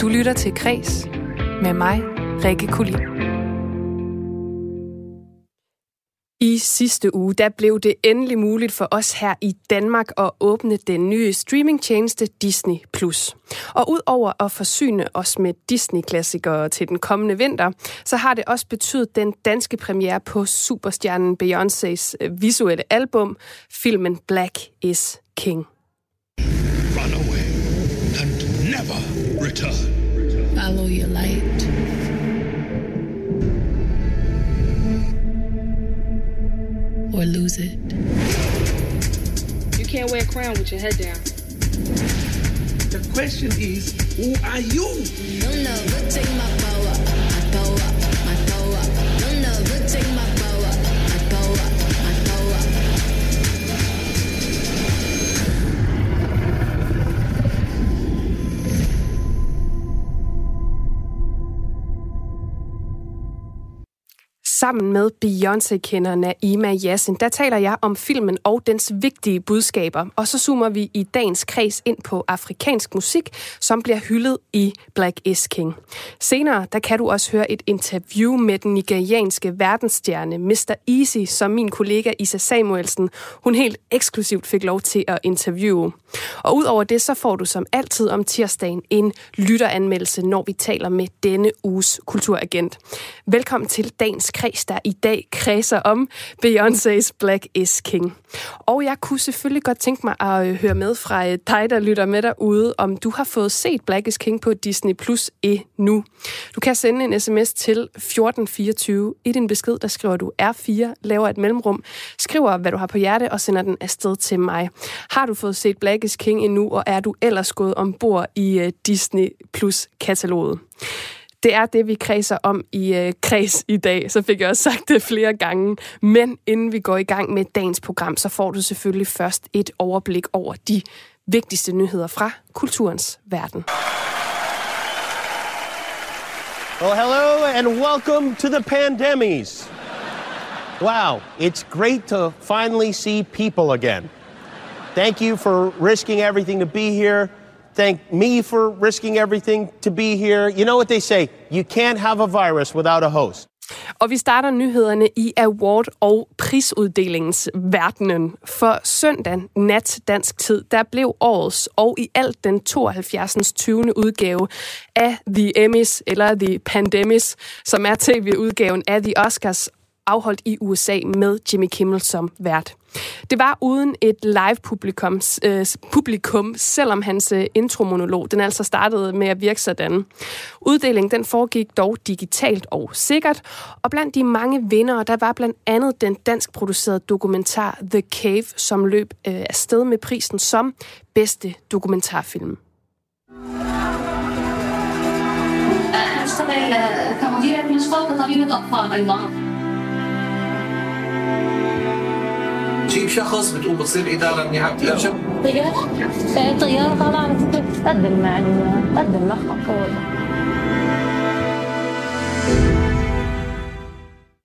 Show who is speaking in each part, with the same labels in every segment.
Speaker 1: Du lytter til Kres med mig, Rikke Kulin. I sidste uge der blev det endelig muligt for os her i Danmark at åbne den nye streamingtjeneste Disney+. Og udover at forsyne os med Disney-klassikere til den kommende vinter, så har det også betydet den danske premiere på superstjernen Beyoncés øh, visuelle album, filmen Black is King.
Speaker 2: Run away and never return.
Speaker 3: Follow your light. Or lose it.
Speaker 4: You can't wear a crown with your head down.
Speaker 2: The question is, who are you?
Speaker 3: No, no, but take my power. My power, my power. No, no, but take. My
Speaker 1: Sammen med Beyoncé-kenderen Naima Yassin, der taler jeg om filmen og dens vigtige budskaber. Og så zoomer vi i dagens kreds ind på afrikansk musik, som bliver hyldet i Black is King. Senere, der kan du også høre et interview med den nigerianske verdensstjerne Mr. Easy, som min kollega Isa Samuelsen, hun helt eksklusivt fik lov til at interviewe. Og udover det, så får du som altid om tirsdagen en lytteranmeldelse, når vi taler med denne uges kulturagent. Velkommen til dagens kreds, der i dag kredser om Beyoncé's Black is King. Og jeg kunne selvfølgelig godt tænke mig at øh, høre med fra øh, dig, der lytter med derude, om du har fået set Black is King på Disney Plus endnu. Du kan sende en sms til 1424. I din besked, der skriver du R4, laver et mellemrum, skriver, hvad du har på hjerte, og sender den afsted til mig. Har du fået set Black is King endnu, og er du ellers gået ombord i øh, Disney Plus-kataloget? Det er det, vi kredser om i øh, kreds i dag. Så fik jeg også sagt det flere gange. Men inden vi går i gang med dagens program, så får du selvfølgelig først et overblik over de vigtigste nyheder fra kulturens verden.
Speaker 5: Well, hello and welcome to the pandemies. Wow, it's great to finally see people again. Thank you for risking everything to be here. Thank me for risking everything to be here. You know what they say you can't have a virus without a host.
Speaker 1: Og vi starter nyhederne i award- og prisuddelingens verdenen. For søndag nat dansk tid, der blev årets og i alt den 72. 20. udgave af The Emmys, eller The Pandemis, som er tv-udgaven af The Oscars, afholdt i USA med Jimmy Kimmel som vært. Det var uden et live publikum, øh, publikum selvom hans øh, intromonolog den altså startede med at virke sådan. Uddelingen den foregik dog digitalt og sikkert, og blandt de mange vindere, der var blandt andet den dansk producerede dokumentar The Cave, som løb øh, afsted med prisen som bedste dokumentarfilm.
Speaker 6: اشتغل كمديرة مشفى كطبيبة أطفال أيضا
Speaker 7: بتجيب شخص بتقوم بتصير اداره منيحه
Speaker 8: طيارة؟ طيارة طالعة بتقدم معلومات، بتقدم مع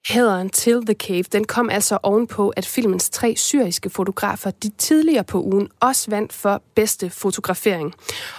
Speaker 1: Hæderen til The Cave, den kom altså ovenpå, at filmens tre syriske fotografer, de tidligere på ugen, også vandt for bedste fotografering.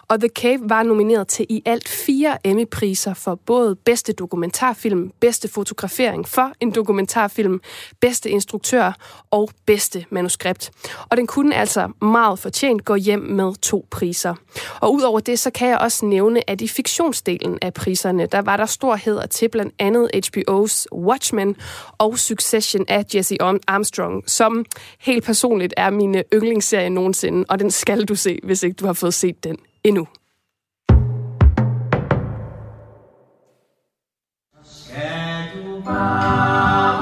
Speaker 1: Og The Cave var nomineret til i alt fire Emmy-priser for både bedste dokumentarfilm, bedste fotografering for en dokumentarfilm, bedste instruktør og bedste manuskript. Og den kunne altså meget fortjent gå hjem med to priser. Og udover det, så kan jeg også nævne, at i fiktionsdelen af priserne, der var der stor heder til blandt andet HBO's Watchmen og Succession af Jesse Armstrong, som helt personligt er mine øh, yndlingsserie nogensinde, og den skal du se, hvis ikke du har fået set den endnu. Skal du bare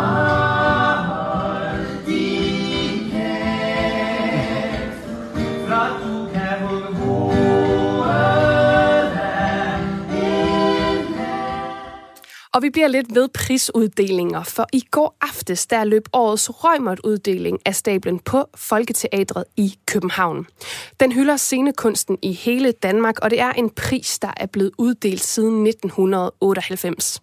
Speaker 1: Og vi bliver lidt ved prisuddelinger, for i går aftes der løb årets Røgmert-uddeling af stablen på Folketeatret i København. Den hylder scenekunsten i hele Danmark, og det er en pris, der er blevet uddelt siden 1998.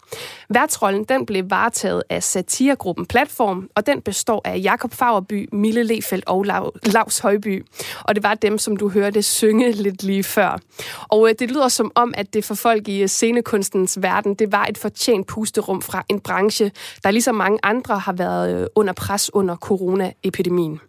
Speaker 1: Værtsrollen den blev varetaget af satiregruppen Platform, og den består af Jakob Fagerby, Mille Lefeldt og Lars Højby. Og det var dem, som du hørte synge lidt lige før. Og øh, det lyder som om, at det for folk i øh, scenekunstens verden, det var et fortjent pusterum fra en branche, der ligesom mange andre har været øh, under pres under coronaepidemien.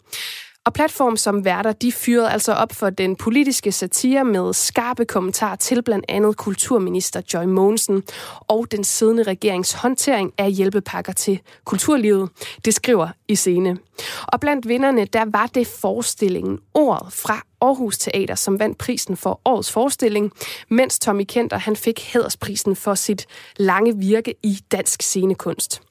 Speaker 1: Og platform som værter, de fyrede altså op for den politiske satire med skarpe kommentarer til blandt andet kulturminister Joy Mogensen og den siddende regerings håndtering af hjælpepakker til kulturlivet. Det skriver i scene. Og blandt vinderne, der var det forestillingen Ordet fra Aarhus Teater, som vandt prisen for årets forestilling, mens Tommy Kenter han fik hædersprisen for sit lange virke i dansk scenekunst.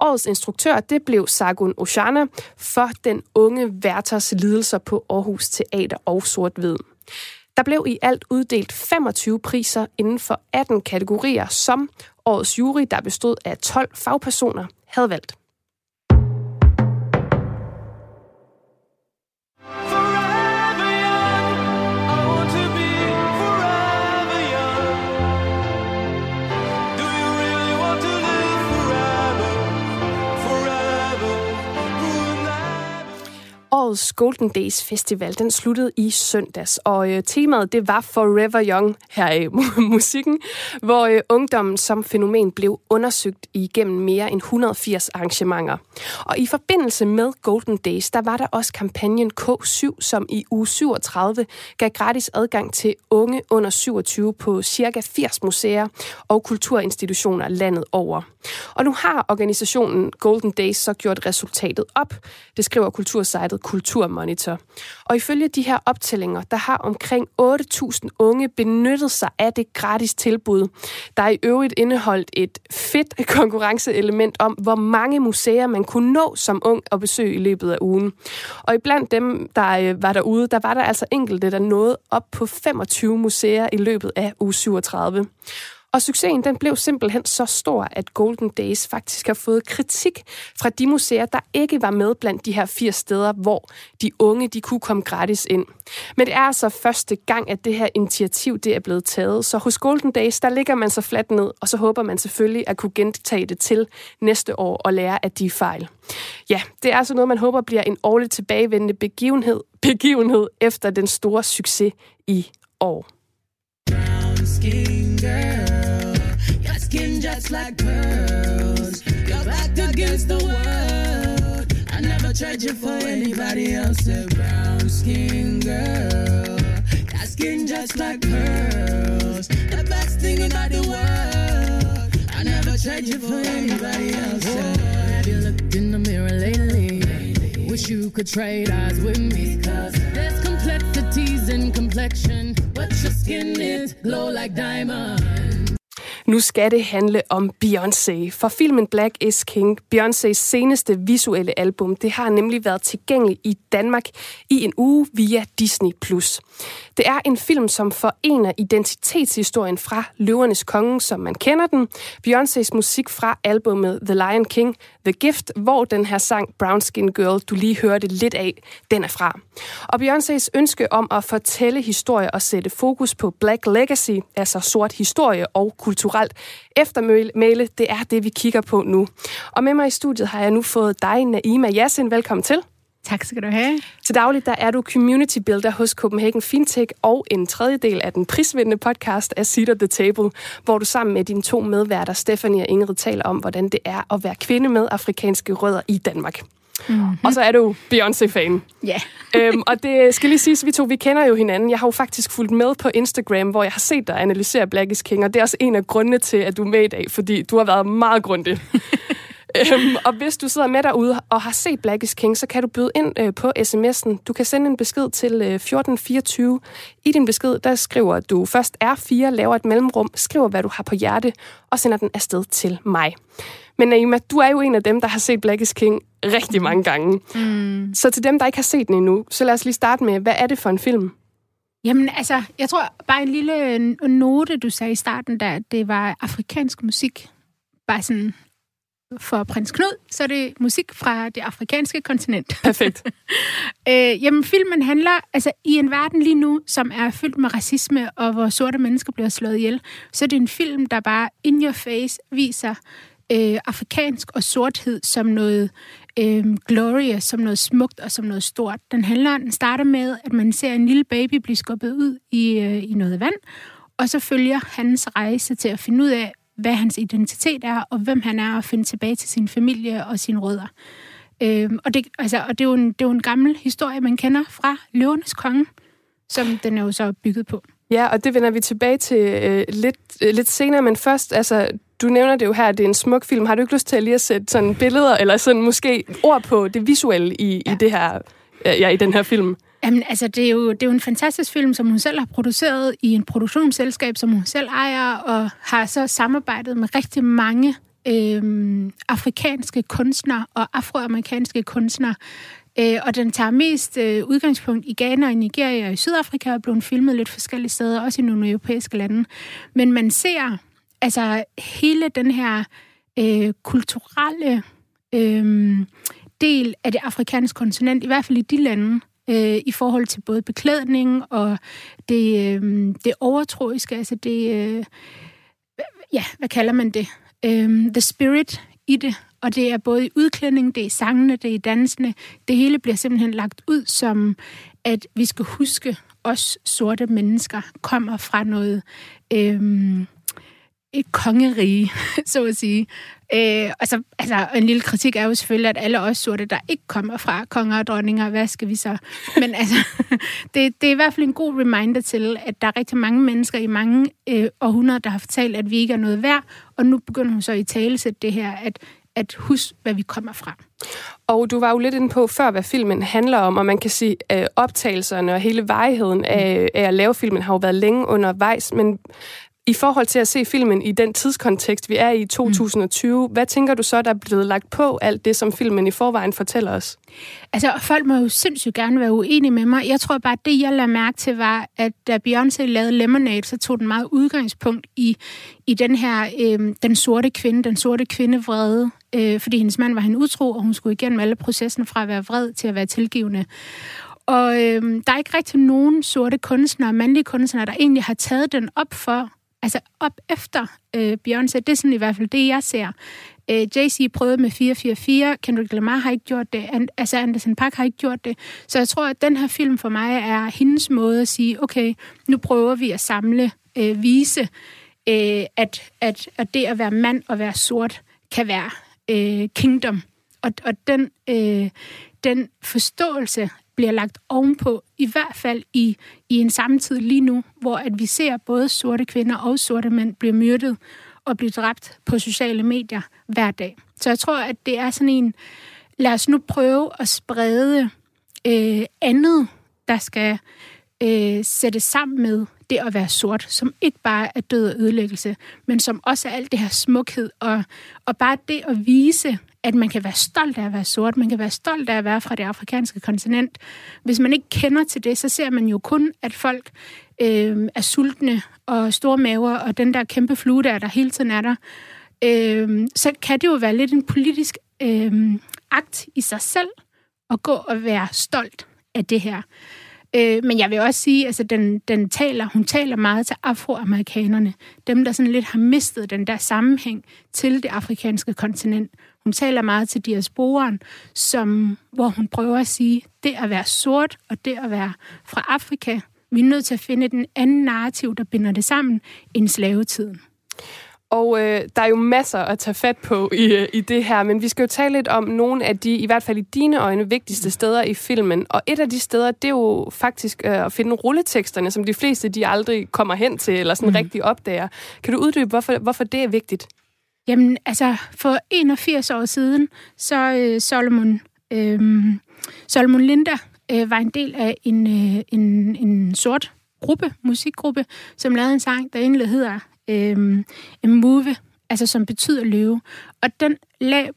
Speaker 1: Årets instruktør det blev Sargun Oshana for den unge værters lidelser på Aarhus Teater og Sort-Hvid. Der blev i alt uddelt 25 priser inden for 18 kategorier, som årets jury, der bestod af 12 fagpersoner, havde valgt. Årets Golden Days Festival, den sluttede i søndags, og øh, temaet det var Forever Young her i musikken, hvor øh, ungdommen som fænomen blev undersøgt igennem mere end 180 arrangementer. Og i forbindelse med Golden Days, der var der også kampagnen K7, som i uge 37 gav gratis adgang til unge under 27 på cirka 80 museer og kulturinstitutioner landet over. Og nu har organisationen Golden Days så gjort resultatet op. Det skriver kultursejtet Kulturmonitor. Og ifølge de her optællinger, der har omkring 8.000 unge benyttet sig af det gratis tilbud, der er i øvrigt indeholdt et fedt konkurrenceelement om, hvor mange museer man kunne nå som ung at besøge i løbet af ugen. Og iblandt dem, der øh, var derude, der var der altså enkelte, der nåede op på 25 museer i løbet af uge 37. Og succesen den blev simpelthen så stor, at Golden Days faktisk har fået kritik fra de museer, der ikke var med blandt de her 80 steder, hvor de unge de kunne komme gratis ind. Men det er altså første gang, at det her initiativ det er blevet taget. Så hos Golden Days, der ligger man så fladt ned, og så håber man selvfølgelig at kunne gentage det til næste år og lære af de fejl. Ja, det er altså noget, man håber bliver en årligt tilbagevendende begivenhed, begivenhed efter den store succes i år. Skin girl. Your skin just like pearls. Your back against the world. I never tried you for anybody else. A brown skin girl. Your skin just like pearls. The best thing in the world. I never tried you for anybody else. Oh, have you looked in the mirror lately? Wish you could trade eyes with me. Cause there's complexities in complexion. But your skin is glow like diamonds. Nu skal det handle om Beyoncé, for filmen Black is King, Beyoncés seneste visuelle album, det har nemlig været tilgængeligt i Danmark i en uge via Disney+. Det er en film, som forener identitetshistorien fra Løvernes Konge, som man kender den, Beyoncés musik fra albumet The Lion King, The Gift, hvor den her sang Brown Skin Girl, du lige hørte lidt af, den er fra. Og Beyoncés ønske om at fortælle historie og sætte fokus på Black Legacy, altså sort historie og kulturelt eftermæle, det er det, vi kigger på nu. Og med mig i studiet har jeg nu fået dig, Naima Yassin. Velkommen til.
Speaker 9: Tak skal du have.
Speaker 1: Til dagligt der er du community builder hos Copenhagen Fintech og en tredjedel af den prisvindende podcast af Seat at the Table, hvor du sammen med dine to medværter, Stephanie og Ingrid, taler om, hvordan det er at være kvinde med afrikanske rødder i Danmark. Mm-hmm. Og så er du Beyoncé-fan.
Speaker 9: Ja.
Speaker 1: Yeah. øhm, og det skal lige siges, vi to, vi kender jo hinanden. Jeg har jo faktisk fulgt med på Instagram, hvor jeg har set dig analysere Black is King, og det er også en af grundene til, at du er med i dag, fordi du har været meget grundig. øhm, og hvis du sidder med derude og har set Black is King, så kan du byde ind øh, på sms'en. Du kan sende en besked til øh, 1424. I din besked, der skriver du først R4, laver et mellemrum, skriver, hvad du har på hjerte, og sender den afsted til mig. Men Naima, du er jo en af dem, der har set Black is King rigtig mange gange. Mm. Så til dem, der ikke har set den endnu, så lad os lige starte med, hvad er det for en film?
Speaker 9: Jamen altså, jeg tror bare en lille note, du sagde i starten, der det var afrikansk musik bare sådan for prins Knud, så er det musik fra det afrikanske kontinent.
Speaker 1: Perfekt.
Speaker 9: øh, jamen, filmen handler altså i en verden lige nu, som er fyldt med racisme, og hvor sorte mennesker bliver slået ihjel, så er det en film, der bare in your face viser øh, afrikansk og sorthed som noget øh, glorious, som noget smukt og som noget stort. Den handler, den starter med, at man ser en lille baby blive skubbet ud i, øh, i noget vand, og så følger hans rejse til at finde ud af, hvad hans identitet er, og hvem han er, og finde tilbage til sin familie og sine rødder. Øhm, og det, altså, og det, er jo en, det er jo en gammel historie, man kender fra Løvernes Konge, som den er jo så bygget på.
Speaker 1: Ja, og det vender vi tilbage til øh, lidt, øh, lidt senere, men først, altså, du nævner det jo her, at det er en smuk film. Har du ikke lyst til at lige at sætte sådan billeder, eller sådan måske ord på det visuelle i, ja. i, det her, øh, ja, i den her film?
Speaker 9: Jamen, altså, det er, jo, det er jo en fantastisk film, som hun selv har produceret i en produktionsselskab, som hun selv ejer, og har så samarbejdet med rigtig mange øh, afrikanske kunstnere og afroamerikanske kunstnere. Øh, og den tager mest øh, udgangspunkt i Ghana og Nigeria og i Sydafrika, og blevet filmet lidt forskellige steder, også i nogle europæiske lande. Men man ser altså hele den her øh, kulturelle øh, del af det afrikanske kontinent, i hvert fald i de lande, øh, i forhold til både beklædning og det, øh, det overtroiske, altså det, øh, ja, hvad kalder man det? Øh, the spirit i det, og det er både i udklædning, det er i sangene, det er i dansene. Det hele bliver simpelthen lagt ud som, at vi skal huske, os sorte mennesker kommer fra noget øh, et kongerige, så at sige. Øh, altså, altså, en lille kritik er jo selvfølgelig, at alle os sorte, der ikke kommer fra konger og dronninger, hvad skal vi så? Men altså, det, det er i hvert fald en god reminder til, at der er rigtig mange mennesker i mange øh, århundreder, der har fortalt, at vi ikke er noget værd, og nu begynder hun så i tale det her, at at huske, hvad vi kommer fra.
Speaker 1: Og du var jo lidt inde på før, hvad filmen handler om, og man kan sige, at optagelserne og hele vejheden af, af at lave filmen har jo været længe undervejs, men i forhold til at se filmen i den tidskontekst, vi er i 2020, mm. hvad tænker du så, der er blevet lagt på alt det, som filmen i forvejen fortæller os?
Speaker 9: Altså, folk må jo sindssygt gerne være uenige med mig. Jeg tror bare, at det, jeg lagde mærke til, var, at da Beyoncé lavede Lemonade, så tog den meget udgangspunkt i, i den her, øh, den sorte kvinde, den sorte kvinde vrede, øh, fordi hendes mand var hende utro, og hun skulle igennem alle processen fra at være vred til at være tilgivende. Og øh, der er ikke rigtig nogen sorte kunstnere, mandlige kunstnere, der egentlig har taget den op for altså op efter øh, Beyoncé. Det er sådan i hvert fald det, jeg ser. Øh, Jay-Z prøvede med 444, Kendrick Lamar har ikke gjort det, And, altså Anderson Park har ikke gjort det. Så jeg tror, at den her film for mig er hendes måde at sige, okay, nu prøver vi at samle, øh, vise, øh, at, at, at det at være mand og være sort kan være øh, kingdom. Og, og den, øh, den forståelse bliver lagt ovenpå, i hvert fald i, i en samtid lige nu, hvor at vi ser både sorte kvinder og sorte mænd blive myrdet og blive dræbt på sociale medier hver dag. Så jeg tror, at det er sådan en, lad os nu prøve at sprede øh, andet, der skal øh, sættes sammen med det at være sort, som ikke bare er død og ødelæggelse, men som også er alt det her smukhed, og, og bare det at vise, at man kan være stolt af at være sort, man kan være stolt af at være fra det afrikanske kontinent. Hvis man ikke kender til det, så ser man jo kun, at folk øh, er sultne og store maver, og den der kæmpe flue der, der hele tiden er der. Øh, så kan det jo være lidt en politisk øh, akt i sig selv, at gå og være stolt af det her. Øh, men jeg vil også sige, altså den, den taler, hun taler meget til afroamerikanerne. Dem, der sådan lidt har mistet den der sammenhæng til det afrikanske kontinent. Hun taler meget til diasporen, som, hvor hun prøver at sige, det at være sort og det at være fra Afrika, vi er nødt til at finde den anden narrativ, der binder det sammen, end slavetiden.
Speaker 1: Og øh, der er jo masser at tage fat på i, øh, i det her, men vi skal jo tale lidt om nogle af de, i hvert fald i dine øjne, vigtigste steder i filmen. Og et af de steder, det er jo faktisk øh, at finde rulleteksterne, som de fleste de aldrig kommer hen til, eller sådan mm. rigtig opdager. Kan du uddybe, hvorfor, hvorfor det er vigtigt?
Speaker 9: Jamen, altså, for 81 år siden, så øh, Solomon, øh, Solomon Linda øh, var en del af en, øh, en, en sort gruppe, musikgruppe, som lavede en sang, der egentlig hedder øh, move, altså som betyder løve. Og den lag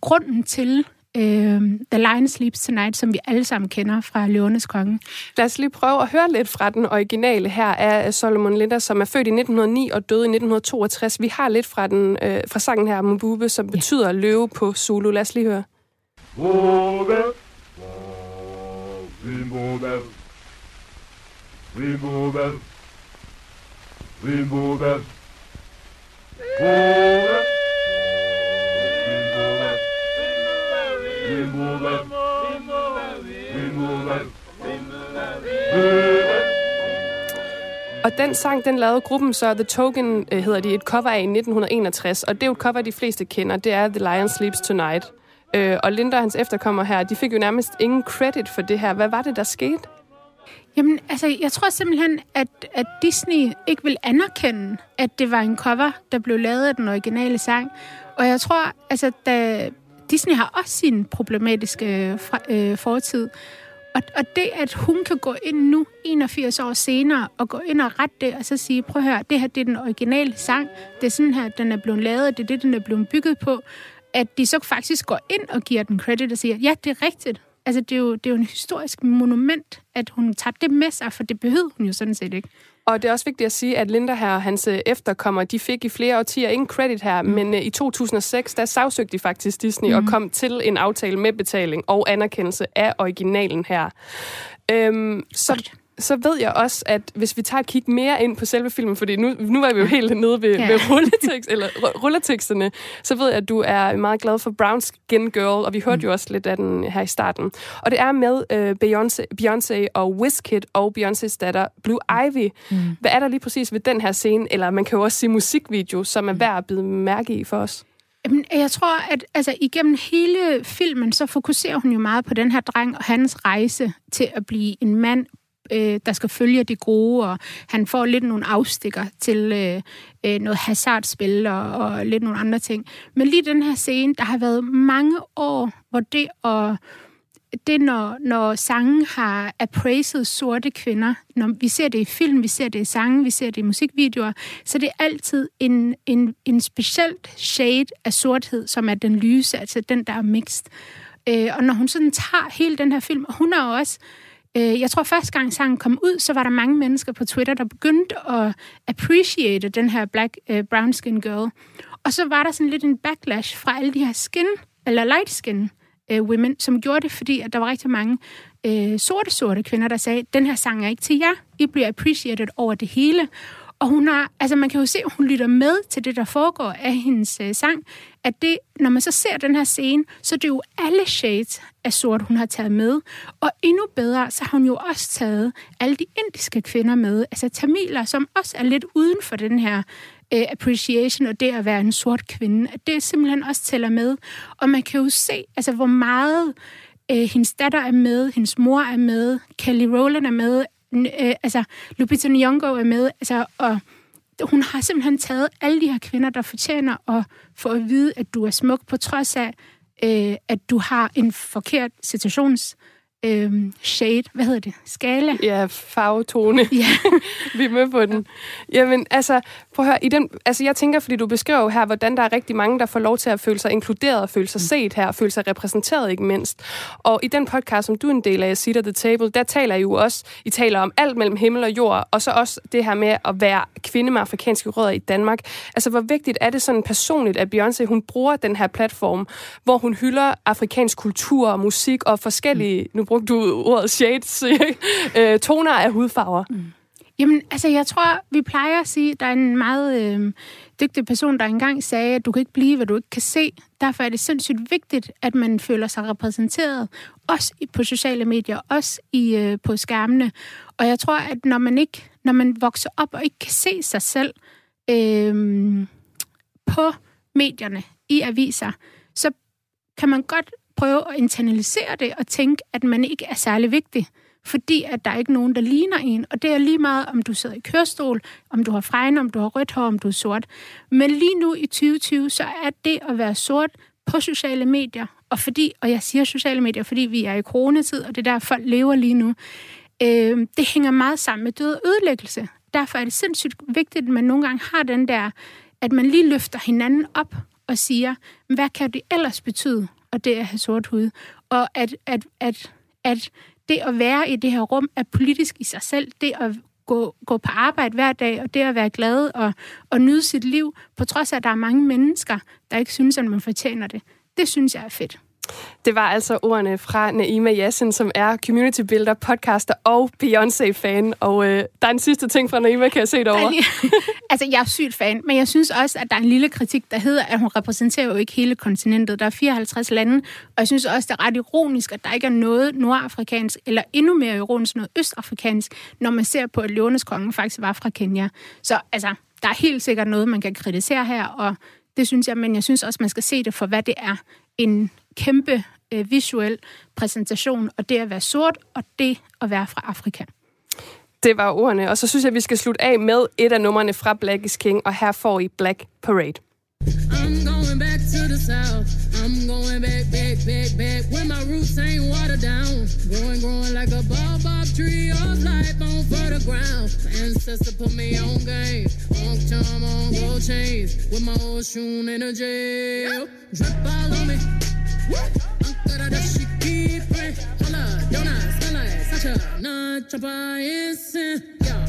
Speaker 9: grunden til øh, The Lion Sleeps Tonight, som vi alle sammen kender fra Løvernes Konge.
Speaker 1: Lad os lige prøve at høre lidt fra den originale her af Solomon Linda, som er født i 1909 og døde i 1962. Vi har lidt fra, den, øh, fra sangen her, Mbube, som betyder løve på Zulu. Lad os lige høre.
Speaker 10: Move, we move, we move, move, move.
Speaker 1: Og den sang, den lavede gruppen så, The Token øh, hedder de, et cover af i 1961, og det er jo et cover, de fleste kender, det er The Lion Sleeps Tonight. Øh, og Linda og hans efterkommer her, de fik jo nærmest ingen credit for det her. Hvad var det, der skete?
Speaker 9: Jamen, altså, jeg tror simpelthen, at, at Disney ikke vil anerkende, at det var en cover, der blev lavet af den originale sang. Og jeg tror, altså, da Disney har også sin problematiske øh, øh, fortid. Og, og det, at hun kan gå ind nu, 81 år senere, og gå ind og rette det, og så sige, prøv at høre, det her det er den originale sang, det er sådan her, den er blevet lavet, det er det, den er blevet bygget på, at de så faktisk går ind og giver den credit og siger, ja, det er rigtigt. Altså, det er jo, det er jo en historisk monument, at hun tager det med sig, for det behøvede hun jo sådan set ikke.
Speaker 1: Og det er også vigtigt at sige, at Linda her og hans øh, efterkommer, de fik i flere årtier ingen credit her, mm. men uh, i 2006, der sagsøgte de faktisk Disney mm. og kom til en aftale med betaling og anerkendelse af originalen her. Øhm, så... Godt så ved jeg også, at hvis vi tager et kig mere ind på selve filmen, fordi nu, nu er vi jo helt nede ved, ja. ved rulletekst, eller, rulleteksterne, så ved jeg, at du er meget glad for Brown Skin Girl, og vi hørte mm. jo også lidt af den her i starten. Og det er med øh, Beyoncé, Beyoncé og Wizkid og Beyoncés datter Blue Ivy. Mm. Hvad er der lige præcis ved den her scene, eller man kan jo også sige musikvideo, som er mm. værd at bide mærke i for os?
Speaker 9: Jamen, jeg tror, at altså, igennem hele filmen, så fokuserer hun jo meget på den her dreng og hans rejse til at blive en mand øh, der skal følge det gode, og han får lidt nogle afstikker til øh, øh, noget hasardspil og, og lidt nogle andre ting. Men lige den her scene, der har været mange år, hvor det at det, når, når sangen har appraised sorte kvinder, når vi ser det i film, vi ser det i sange, vi ser det i musikvideoer, så det er altid en, en, en specielt shade af sorthed, som er den lyse, altså den, der er mixed. Øh, og når hun sådan tager hele den her film, og hun er også Øh, Øh, jeg tror, første gang sangen kom ud, så var der mange mennesker på Twitter, der begyndte at appreciate den her black, uh, brown skin girl. Og så var der sådan lidt en backlash fra alle de her skin, eller light skin uh, women, som gjorde det, fordi at der var rigtig mange uh, sorte, sorte kvinder, der sagde, den her sang er ikke til jer. I bliver appreciated over det hele. Og hun har, altså man kan jo se, at hun lytter med til det, der foregår af hendes øh, sang. At det, når man så ser den her scene, så det er det jo alle shades af sort, hun har taget med. Og endnu bedre, så har hun jo også taget alle de indiske kvinder med. Altså tamiler, som også er lidt uden for den her øh, appreciation og det at være en sort kvinde. At det simpelthen også tæller med. Og man kan jo se, altså hvor meget øh, hendes datter er med, hendes mor er med, Kelly Rowland er med, øh, altså, Lupita Nyong'o er med, altså, og hun har simpelthen taget alle de her kvinder, der fortjener at få at vide, at du er smuk, på trods af, øh, at du har en forkert situations øhm, shade, hvad hedder det? Skala?
Speaker 1: Ja, farvetone. Ja. Vi er med på den. Jamen, altså, prøv at høre, i den, altså, jeg tænker, fordi du beskriver jo her, hvordan der er rigtig mange, der får lov til at føle sig inkluderet, og føle sig mm. set her, og føle sig repræsenteret, ikke mindst. Og i den podcast, som du er en del af, Sit at the Table, der taler I jo også, I taler om alt mellem himmel og jord, og så også det her med at være kvinde med afrikanske rødder i Danmark. Altså, hvor vigtigt er det sådan personligt, at Beyoncé, hun bruger den her platform, hvor hun hylder afrikansk kultur og musik og forskellige, mm. nu brugte du ordet shades, øh, toner af hudfarver? Mm.
Speaker 9: Jamen, altså, jeg tror, vi plejer at sige, at der er en meget øh, dygtig person, der engang sagde, at du kan ikke blive, hvad du ikke kan se. Derfor er det sindssygt vigtigt, at man føler sig repræsenteret, også på sociale medier, også i, øh, på skærmene. Og jeg tror, at når man ikke, når man vokser op og ikke kan se sig selv øh, på medierne, i aviser, så kan man godt prøve at internalisere det og tænke, at man ikke er særlig vigtig, fordi at der er ikke nogen, der ligner en. Og det er lige meget, om du sidder i kørestol, om du har fregn, om du har rødt hår, om du er sort. Men lige nu i 2020, så er det at være sort på sociale medier, og fordi, og jeg siger sociale medier, fordi vi er i coronatid, og det er der, folk lever lige nu, øh, det hænger meget sammen med død og ødelæggelse. Derfor er det sindssygt vigtigt, at man nogle gange har den der, at man lige løfter hinanden op og siger, hvad kan det ellers betyde og det er at have sort hud. Og at, at, at, at det at være i det her rum er politisk i sig selv. Det at gå, gå på arbejde hver dag, og det at være glad og, og nyde sit liv, på trods af, at der er mange mennesker, der ikke synes, at man fortjener det. Det synes jeg er fedt.
Speaker 1: Det var altså ordene fra Naima Yassin, som er community builder, podcaster og Beyoncé-fan. Og øh, der er en sidste ting fra Naima, kan jeg se derovre.
Speaker 9: altså, jeg er sygt fan, men jeg synes også, at der er en lille kritik, der hedder, at hun repræsenterer jo ikke hele kontinentet. Der er 54 lande, og jeg synes også, det er ret ironisk, at der ikke er noget nordafrikansk, eller endnu mere ironisk noget østafrikansk, når man ser på, at Løvenes konge faktisk var fra Kenya. Så altså, der er helt sikkert noget, man kan kritisere her, og det synes jeg, men jeg synes også, man skal se det for, hvad det er. En kæmpe øh, visuel præsentation, og det at være sort, og det at være fra Afrika.
Speaker 1: Det var ordene, og så synes jeg, vi skal slutte af med et af numrene fra Black is King, og her får I Black Parade.
Speaker 11: I'm going back to the south. I'm going back, back, back, back. Where my roots ain't watered down. Growing, growing like a bob tree of life on fertile ground. Ancestor put me on game. On charm, on gold chains. With my old shoe energy. Drip all on me. Ankara da shiki pre. Hola, dona, stella, sacha, na chapa insin. Yeah,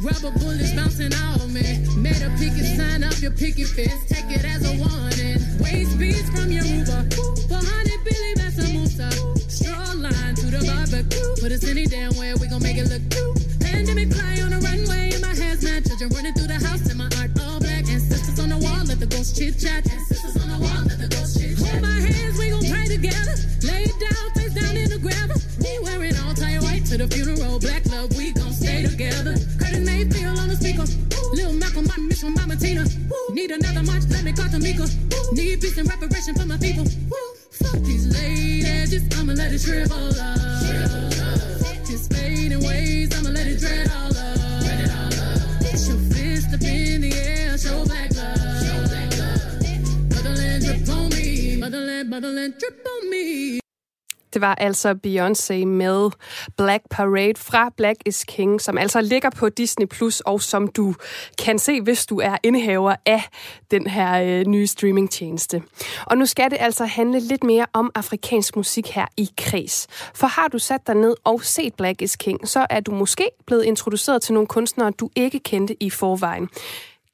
Speaker 11: Rubber bullets bouncing on me. Made a picket sign up your picket fence. Take it as a warning. I'ma
Speaker 1: Det var altså Beyoncé med Black Parade fra Black is King, som altså ligger på Disney+, Plus og som du kan se, hvis du er indehaver af den her øh, nye streamingtjeneste. Og nu skal det altså handle lidt mere om afrikansk musik her i Kreds. For har du sat dig ned og set Black is King, så er du måske blevet introduceret til nogle kunstnere, du ikke kendte i forvejen.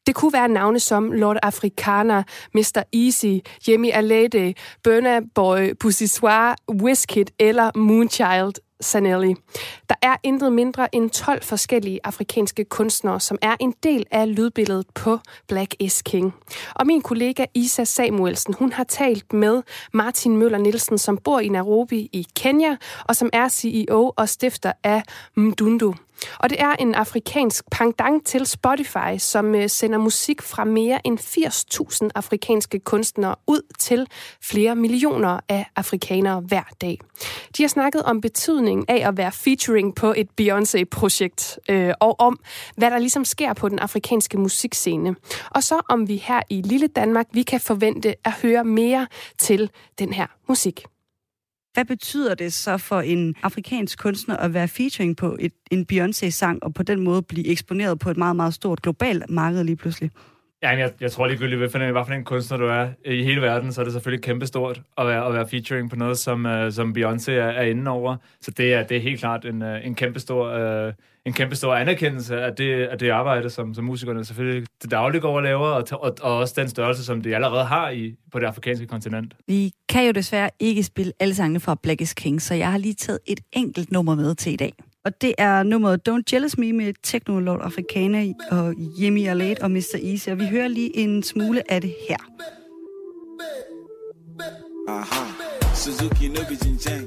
Speaker 1: Det kunne være navne som Lord Africana, Mr. Easy, Yemi Alade, Burna Boy, Pussy Soir, Wizkid eller Moonchild Sanelli. Der er intet mindre end 12 forskellige afrikanske kunstnere, som er en del af lydbilledet på Black is King. Og min kollega Isa Samuelsen, hun har talt med Martin Møller Nielsen, som bor i Nairobi i Kenya, og som er CEO og stifter af Mdundu. Og det er en afrikansk pendant til Spotify, som øh, sender musik fra mere end 80.000 afrikanske kunstnere ud til flere millioner af afrikanere hver dag. De har snakket om betydningen af at være featuring på et Beyoncé-projekt, øh, og om, hvad der ligesom sker på den afrikanske musikscene. Og så om vi her i lille Danmark, vi kan forvente at høre mere til den her musik.
Speaker 12: Hvad betyder det så for en afrikansk kunstner at være featuring på et, en Beyoncé-sang, og på den måde blive eksponeret på et meget, meget stort globalt marked lige pludselig?
Speaker 13: Ja, jeg, jeg tror ligegyldigt, hvad for, en, hvad for en kunstner du er i hele verden, så er det selvfølgelig kæmpestort at være, at være featuring på noget, som, uh, som Beyoncé er, er inde over. Så det er, det er helt klart en, uh, en kæmpestor... Uh, en kæmpe stor anerkendelse af det, af det arbejde, som, som musikerne selvfølgelig til daglig går og laver, og, og, og også den størrelse, som de allerede har i, på det afrikanske kontinent.
Speaker 12: Vi kan jo desværre ikke spille alle sangene fra Black is King, så jeg har lige taget et enkelt nummer med til i dag. Og det er nummeret Don't Jealous Me med Techno Lord Africana og Yemi Alade og Mr. Easy. Og vi hører lige en smule af det her.
Speaker 14: Aha. Suzuki no be Jincheng.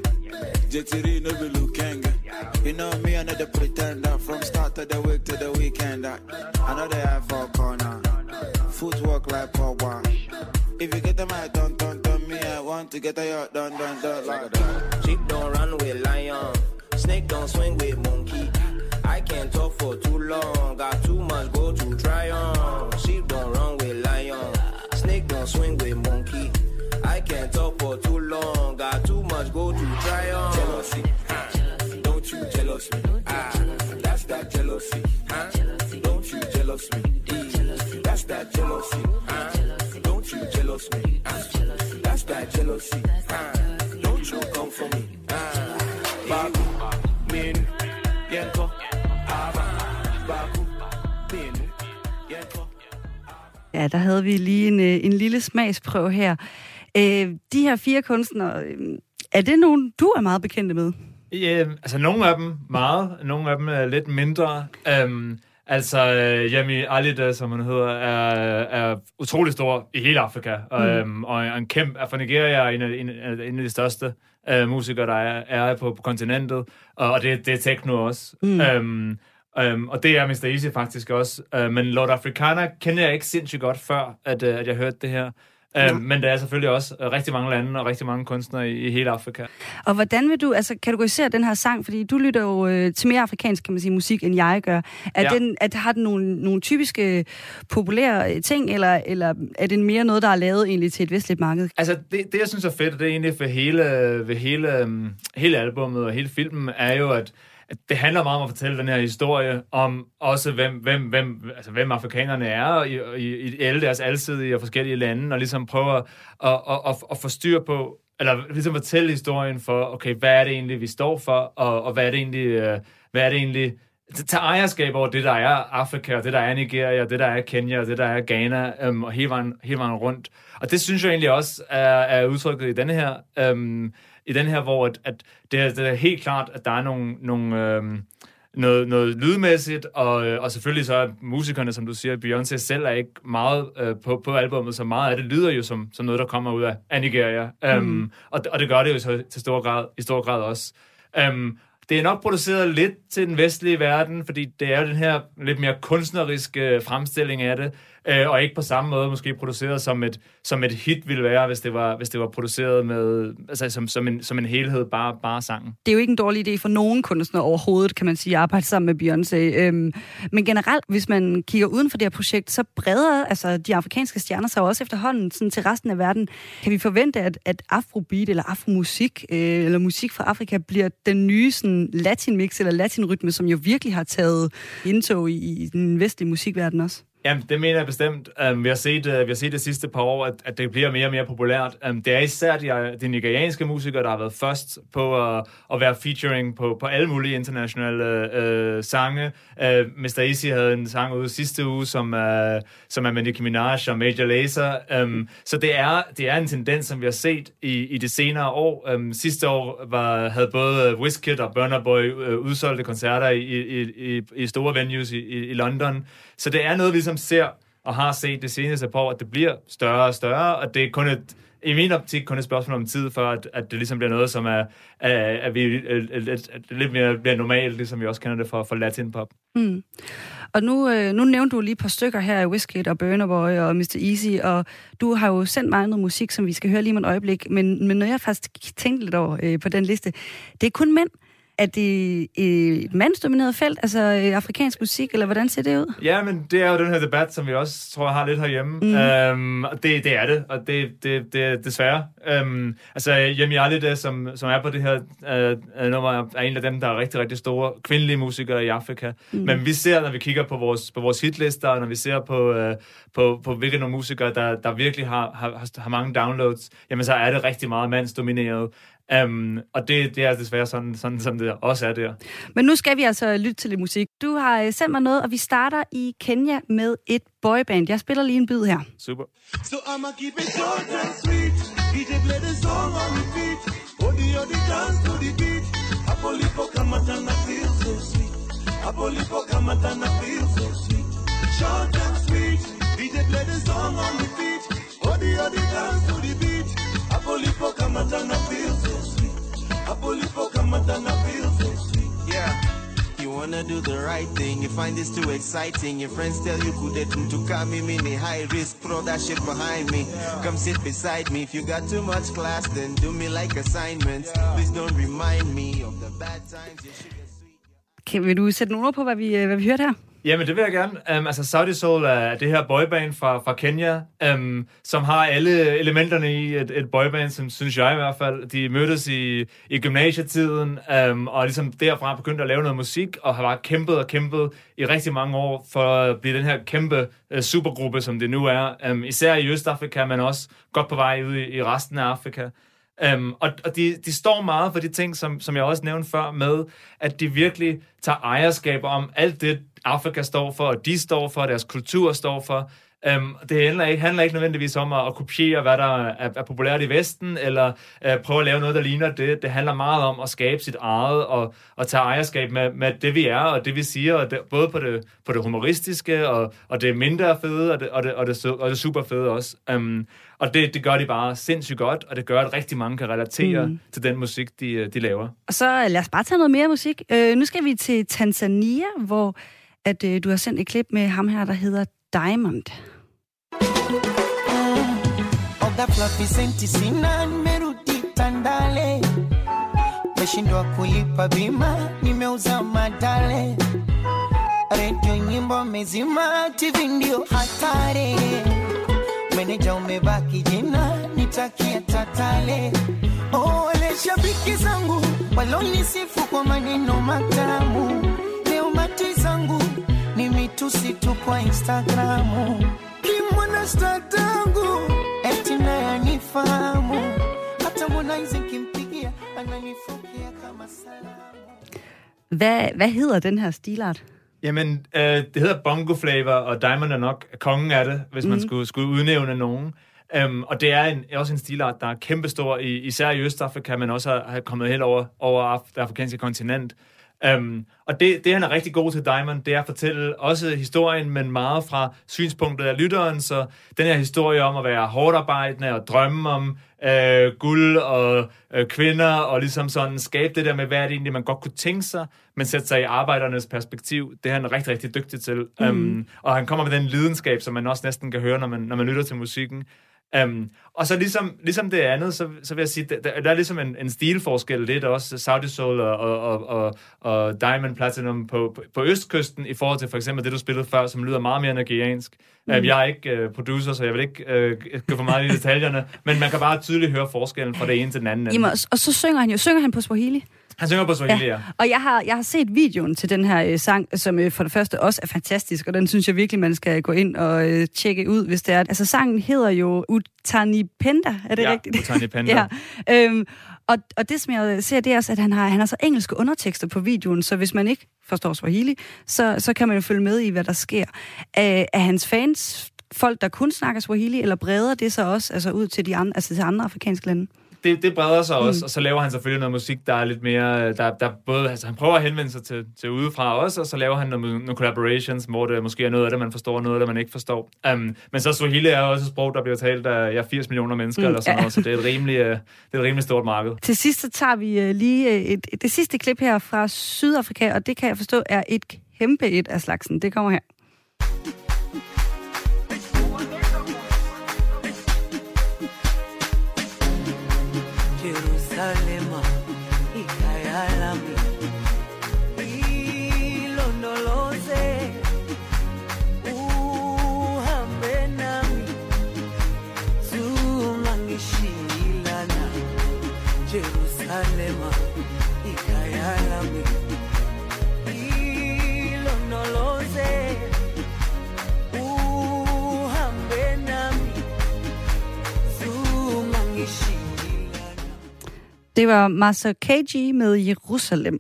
Speaker 14: Jetiri no be Lukanga. You know me, another pretender. From start of the week to the weekend. Another eye for corner. Footwork like power. If you get the mic, don't, don't, don't me. I want to get a yacht, done, done, done. Like
Speaker 15: Sheep don't run with lion. Snake don't swing with monkey. I can't talk for too long. Got too much go to try on. Sheep don't run with lion. Snake don't swing with monkey.
Speaker 12: Der havde vi lige en, øh, en lille smagsprøve her. Øh, de her fire kunstnere, øh, er det nogen, du er meget bekendte med?
Speaker 13: Ja, altså nogle af dem meget, nogle af dem er lidt mindre. Um, altså, uh, Yemi Alida, som han hedder, er, er utrolig stor i hele Afrika, og,
Speaker 12: Mm.
Speaker 13: um, og en kæmpe, er fra Nigeria, er en af, en, en af de største uh, musikere, der er, er på, på kontinentet, og, og det, det er techno også.
Speaker 12: Mm.
Speaker 13: Um, um, og det er Mr. Easy faktisk også. Uh, men Lord Africana kender jeg ikke sindssygt godt før, at, uh, at jeg hørte det her.
Speaker 12: Ja.
Speaker 13: Um, men der er selvfølgelig også uh, rigtig mange lande og rigtig mange kunstnere i, i hele Afrika.
Speaker 12: Og hvordan vil du altså, kategorisere den her sang? Fordi du lytter jo øh, til mere afrikansk, kan man sige, musik, end jeg gør. Er
Speaker 13: Ja.
Speaker 12: den, at, har den nogle, nogle typiske populære øh, ting, eller, eller er det mere noget, der er lavet egentlig til et vestligt marked?
Speaker 13: Altså, det, det jeg synes er fedt, det er egentlig ved hele, ved hele, um, hele albummet og hele filmen, er jo, at det handler meget om at fortælle den her historie om også, hvem, hvem, hvem, altså, hvem afrikanerne er i, i, i alle deres alsidige og forskellige lande, og ligesom prøve at, at, at, at, at få styr på, eller ligesom fortælle historien for, okay, hvad er det egentlig, vi står for, og, og hvad er det egentlig, øh, hvad er det egentlig, tage ejerskab over det, der er Afrika, og det, der er Nigeria, og det, der er Kenya, og det, der er Ghana, øhm, og hele vejen, hele vejen rundt. Og det synes jeg egentlig også er, er udtrykket i denne her, øhm, i den her, hvor at, at det, er, det er helt klart, at der er nogle, nogle øhm, noget, noget lydmæssigt, og, øh, og selvfølgelig så er musikerne, som du siger, Beyoncé selv er ikke meget øh, på, på albummet, så meget af det lyder jo som, som noget, der kommer ud af, af Nigeria. Mm. Um, og, og det gør det jo så til stor grad, i stor grad også. Um, det er nok produceret lidt til den vestlige verden, fordi det er jo den her lidt mere kunstneriske øh, fremstilling af det, øh, og ikke på samme måde måske produceret som et, som et hit ville være, hvis det var, hvis det var produceret med, altså som, som, en, som en helhed, bare, bare sangen.
Speaker 12: Det er jo ikke en dårlig idé for nogen kunstner overhovedet, kan man sige, at arbejde sammen med Beyoncé. Øhm, men generelt, hvis man kigger uden for det her projekt, så breder altså, de afrikanske stjerner sig også efterhånden sådan, til resten af verden. Kan vi forvente, at, at afrobeat eller afromusik, øh, eller musik fra Afrika, bliver den nye sådan, latinmix eller latinrytme, som jo virkelig har taget indtog i, i den vestlige musikverden også?
Speaker 13: Jamen, det mener jeg bestemt. Um, vi, har set, uh, vi har set det sidste par år, at, at det bliver mere og mere populært. Um, det er især de, øh, de nigerianske musikere, der har været først på uh, at være featuring på, på alle mulige internationale uh, sange. Uh, Mr. Easy havde en sang ude sidste uge, som, uh, som er med Nicki Minaj og Major Lazer. Um, så det er, det er en tendens, som vi har set i, i de senere år. Um, sidste år var, havde både Wizkid og Burna Boy uh, udsolgte koncerter i, i, i, i store venues i, i, i London. Så det er noget, vi ligesom ser og har set det seneste par år, at det bliver større og større, og det er kun et, i min optik kun et spørgsmål om tid, for at, at det ligesom bliver noget, som er, er, er vi, lidt, lidt mere bliver normalt, ligesom vi også kender det for, for latin pop.
Speaker 12: Mm. Og nu, øh, nu nævnte du lige et par stykker her i Whiskey og Burner Boy og Mr. Easy, og du har jo sendt mig noget musik, som vi skal høre lige om et øjeblik, men, men når jeg faktisk tænkte lidt over øh, på den liste, det er kun mænd. Er det et mandsdomineret felt, altså øh, afrikansk musik, eller hvordan ser det ud?
Speaker 13: Ja, men det er jo den her debat, som vi også tror har lidt herhjemme.
Speaker 12: Mm.
Speaker 13: Øhm, og det, det er det, og det, det, det er desværre. Øhm, altså, Yemi Alide, som, som er på det her øh, nummer, er en af dem, der er rigtig, rigtig store kvindelige musikere i Afrika.
Speaker 16: Mm.
Speaker 13: Men vi ser, når vi kigger på vores, på vores hitlister, og når vi ser på, øh, på, på hvilke nogle musikere, der, der virkelig har, har, har mange downloads, jamen så er det rigtig meget mandsdomineret. Um, og det, det er desværre sådan, sådan, som det også er der.
Speaker 12: Men nu skal vi altså lytte til lidt musik. Du har øh, sendt mig noget, og vi starter i Kenya med et boyband. Jeg spiller lige en bid her.
Speaker 13: Super.
Speaker 16: So I'ma keep it short and sweet. DJ play the song on repeat. Odi odi dance to the beat. Apolipo kamatana feel so sweet. Apolipo kamatana feel so sweet. Short and sweet. DJ play the song on repeat. Odi odi dance to the beat. Apolipo kamatana feel so sweet. Apolipo kamatana feel so sweet.
Speaker 17: Yeah. You wanna do the right thing, you find this too exciting. Your friends tell you couldn't to come in me high risk, throw that shit behind me. Come sit beside me. If you got too much class, then do me like assignments. Please don't remind me of the bad times. You should
Speaker 12: Kan, vil du sætte nogle ord på, hvad vi, øh, hvad vi hørte her?
Speaker 13: Jamen, det vil jeg gerne. Um, altså, Saudi Soul er det her boyband fra, fra Kenya, um, som har alle elementerne i et, et boyband, som synes jeg i hvert fald. De mødtes i, i gymnasietiden, um, og ligesom derfra begyndte at lave noget musik, og har bare kæmpet og kæmpet i rigtig mange år for at blive den her kæmpe uh, supergruppe, som det nu er. Um, især i Østafrika, men også godt på vej ud i, i resten af Afrika. Um, og og de, de står meget for de ting, som, som jeg også nævnte før, med at de virkelig tager ejerskab om alt det, Afrika står for, og de står for, deres kultur står for. Um, det handler ikke, handler ikke nødvendigvis om at, at kopiere, hvad der er, er populært i Vesten, eller uh, prøve at lave noget, der ligner det. Det handler meget om at skabe sit eget, og, og tage ejerskab med, med det, vi er, og det, vi siger, og det, både på det, på det humoristiske, og, og det mindre fede, og det, og det, og det, og det super fede også. Um, og det, det gør de bare sindssygt godt, og det gør, at rigtig mange kan relatere
Speaker 12: Mm.
Speaker 13: til den musik, de, de laver.
Speaker 12: Og så øh, lad os bare tage noget mere musik. Øh, nu skal vi til Tanzania, hvor at, øh, du har sendt et klip med ham her, der hedder Diamond.
Speaker 18: Meshindwa kulipa bima, nimeuza madale, redio nyimbo mezima, TV ndio meneja umebaki jina, nitakia tatale. Ole shabiki zangu walonisifu kwa maneno matamu, leo mati zangu mitusi tu kwa Instagramu, kimwana statangu eti naye anifahamu, hata Harmonize nkimpigia ananifokea kama salamu.
Speaker 12: Hvad, hvad hedder den her stilart?
Speaker 13: Jamen, øh, det hedder Bongo Flavor, og Diamond er nok kongen af det, hvis man
Speaker 12: Mhm.
Speaker 13: skulle, skulle udnævne nogen. Um, og det er en, også en stilart, der er kæmpestor, i, især i Østafrika, men også har, har kommet helt over, over Af- det afrikanske kontinent. Um, og det, det, han er rigtig god til Diamond, det er at fortælle også historien, men meget fra synspunktet af lytteren. Så den her historie om at være hårdt arbejdende og drømme om øh, guld og øh, kvinder, og ligesom sådan skabe det der med, hvad er det egentlig, man godt kunne tænke sig, men sætte sig i arbejdernes perspektiv. Det er han rigtig, rigtig dygtig til.
Speaker 12: Mm.
Speaker 13: Um, og han kommer med den lidenskab, som man også næsten kan høre, når man, når man lytter til musikken. Um, og så ligesom, ligesom det andet, så, så vil jeg sige, der, der er ligesom en, en stilforskel lidt også, Saudi Soul og, og, og, og, Diamond Platinum på, på, på Østkysten, i forhold til for eksempel det, du spillede før, som lyder meget mere nigeriansk.
Speaker 12: Mm.
Speaker 13: Mm. Jeg er ikke uh, producer, så jeg vil ikke uh, gå for meget i detaljerne, men man kan bare tydeligt høre forskellen fra det ene til den anden.
Speaker 12: Jamen, og- og så synger han jo synger han på Swahili.
Speaker 13: Han synger på Swahili, ja.
Speaker 12: Og jeg har, jeg har set videoen til den her øh, sang, som øh, for det første også er fantastisk, og den synes jeg virkelig, man skal gå ind og øh, tjekke ud, hvis det er. Altså, sangen hedder jo Utani Penda, er det
Speaker 13: Ja,
Speaker 12: rigtigt?
Speaker 13: Utani Penda.
Speaker 12: ja. Øhm, og, og det, som jeg ser, det er også, at han har, han har så engelske undertekster på videoen, så hvis man ikke forstår Swahili, så, så kan man jo følge med i, hvad der sker. Er, er hans fans folk, der kun snakker Swahili, eller breder det så også altså ud til de andre, altså til andre afrikanske lande?
Speaker 13: Det, det breder sig også,
Speaker 9: Mm.
Speaker 13: og så laver han selvfølgelig noget musik, der er lidt mere, der, der både, altså han prøver at henvende sig til, til udefra også, og så laver han nogle, nogle collaborations, hvor det måske er noget af det, man forstår, og noget af det, man ikke forstår. Um, men så Swahili er også et sprog, der bliver talt af ja, 80 millioner mennesker,
Speaker 12: Mm,
Speaker 13: eller sådan
Speaker 12: ja.
Speaker 13: noget, så det er et rimelig, øh, det er et rimelig stort marked.
Speaker 12: Til sidst så tager vi øh, lige øh, et, det sidste klip her fra Sydafrika, og det kan jeg forstå er et kæmpe et af slagsen. Det kommer her.
Speaker 19: Jerusalema, ikhaya. Ilondoloze, uhambe nami. Zungangishilana. Jerusalema,
Speaker 12: Det var Master KG med Jerusalem.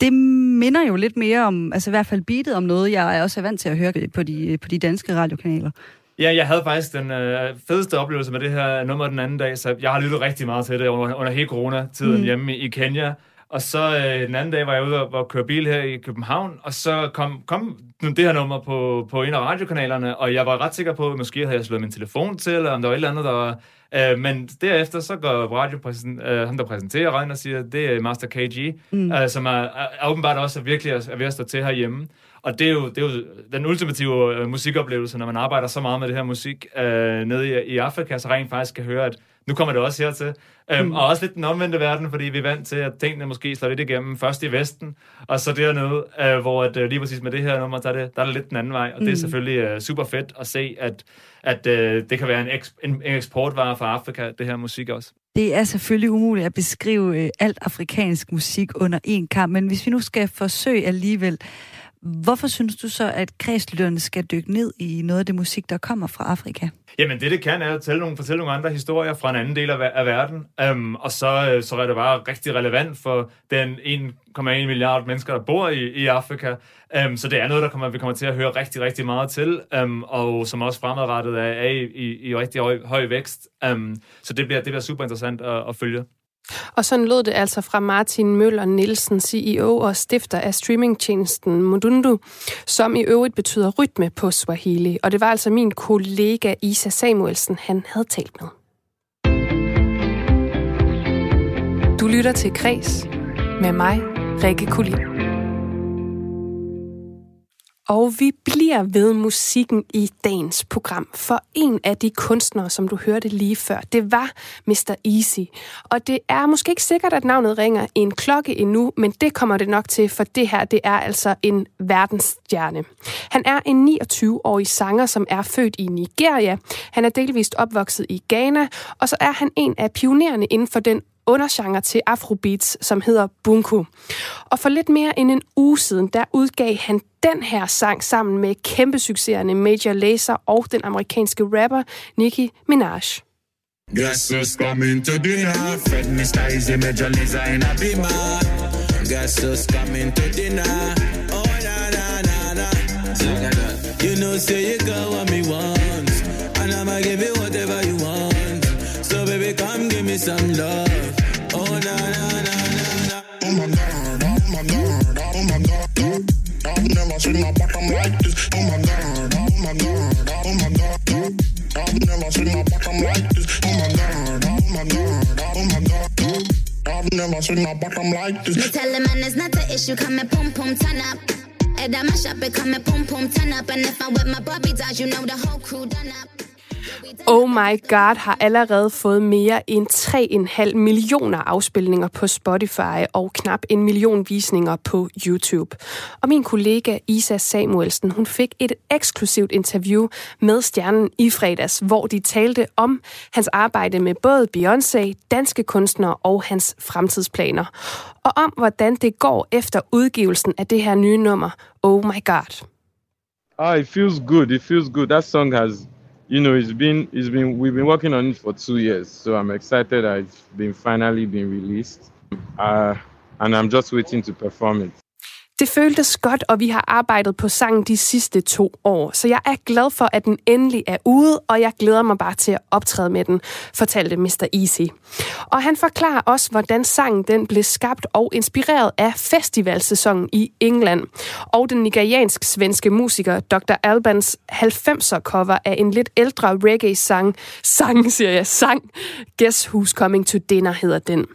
Speaker 12: Det minder jo lidt mere om, altså i hvert fald beatet om noget, jeg er også vant til at høre på de, på de danske radiokanaler.
Speaker 13: Ja, jeg havde faktisk den øh, fedeste oplevelse med det her nummer den anden dag, så jeg har lyttet rigtig meget til det under, under hele coronatiden
Speaker 12: Mm.
Speaker 13: mm. hjemme i, i Kenya. Og så øh, den anden dag var jeg ude og, og køre bil her i København, og så kom, kom det her nummer på, på en af radiokanalerne, og jeg var ret sikker på, at måske havde jeg slået min telefon til, eller om der var et eller andet, der var... Øh, men derefter så går radiopræsent, øh, ham, der præsenterer radioen og siger, det er Master KG,
Speaker 12: Mm.
Speaker 13: mm. øh, som er, er, er åbenbart også er virkelig er, er ved at stå til herhjemme. Og det er, jo, det er jo den ultimative øh, musikoplevelse, når man arbejder så meget med det her musik øh, nede i, i Afrika, så rent faktisk kan høre, at nu kommer det også hertil. Øhm,
Speaker 12: Mm.
Speaker 13: Og også lidt den omvendte verden, fordi vi er vant til, at tingene måske slår lidt igennem først i Vesten, og så dernede, øh, hvor at, øh, lige præcis med det her nummer, der er det, der er det lidt den anden vej. Og det er
Speaker 12: Mm.
Speaker 13: selvfølgelig øh, super fedt at se, at, at øh, det kan være en, eks, en, en eksportvare fra Afrika, det her musik også.
Speaker 12: Det er selvfølgelig umuligt at beskrive øh, alt afrikansk musik under en kamp, men hvis vi nu skal forsøge alligevel, hvorfor synes du så, at kredslytterne skal dykke ned i noget af det musik, der kommer fra Afrika?
Speaker 13: Jamen det, det kan, er at tælle nogle, fortælle nogle andre historier fra en anden del af, af verden. Um, og så, øh, så er det bare rigtig relevant for den 1,1 milliard mennesker, der bor i, i Afrika. Um, så det er noget, der kommer, vi kommer til at høre rigtig, rigtig meget til, um, og som også fremadrettet er, er i, i, i rigtig høj, høj vækst. Um, så det bliver, det bliver super interessant at, at følge.
Speaker 1: Og sådan lød det altså fra Martin Møller Nielsen, CEO og stifter af streamingtjenesten Mundundu, som i øvrigt betyder rytme på Swahili. Og det var altså min kollega Isa Samuelsen, han havde talt med. Du lytter til Kres med mig, Rikke Kulin. Og vi bliver ved musikken i dagens program, for en af de kunstnere, som du hørte lige før, det var Mr. Easy. Og det er måske ikke sikkert, at navnet ringer en klokke endnu, men det kommer det nok til, for det her, det er altså en verdensstjerne. Han er en 29-årig sanger, som er født i Nigeria. Han er delvist opvokset i Ghana, og så er han en af pionererne inden for den undergenre til afrobeats, som hedder bunko. Og for lidt mere end en uge siden, der udgav han den her sang sammen med kæmpe succeserne Major Lazer og den amerikanske rapper Nicki Minaj.
Speaker 20: Guess who's coming to dinner? Fred Mr. Easy Major Lazer in a beamer. Guess who's coming to dinner? Oh na na na na. You know say you got what me want, and I'ma give you whatever you want. So baby come give me some love. I've never seen a. Oh my oh oh a bottom like this. Oh my god, oh oh a.
Speaker 3: Me tell the man it's not the issue, come and pum pum turn up. And I mash it come and pum pum turn up. And if I'm with my Bobby dolls, you know the whole crew done up.
Speaker 1: Oh My God har allerede fået mere end 3,5 millioner afspilninger på Spotify og knap en million visninger på YouTube. Og min kollega Isa Samuelsen, hun fik et eksklusivt interview med stjernen i fredags, hvor de talte om hans arbejde med både Beyoncé, danske kunstnere og hans fremtidsplaner. Og om hvordan det går efter udgivelsen af det her nye nummer, Oh My God.
Speaker 21: Ah, it feels good. It feels good. That song has, you know, it's been, it's been, we've been working on it for two years. So I'm excited that it's been finally been released. Uh, and I'm just waiting to perform it.
Speaker 1: Det føltes godt, og vi har arbejdet på sangen de sidste to år, så jeg er glad for, at den endelig er ude, og jeg glæder mig bare til at optræde med den, fortalte Mr. Easy. Og han forklarer også, hvordan sangen den blev skabt og inspireret af festivalsæsonen i England, og den nigeriansk-svenske musiker Dr. Albans 90'er cover af en lidt ældre reggae-sang, sang siger jeg, sang, Guess Who's Coming to Dinner hedder den.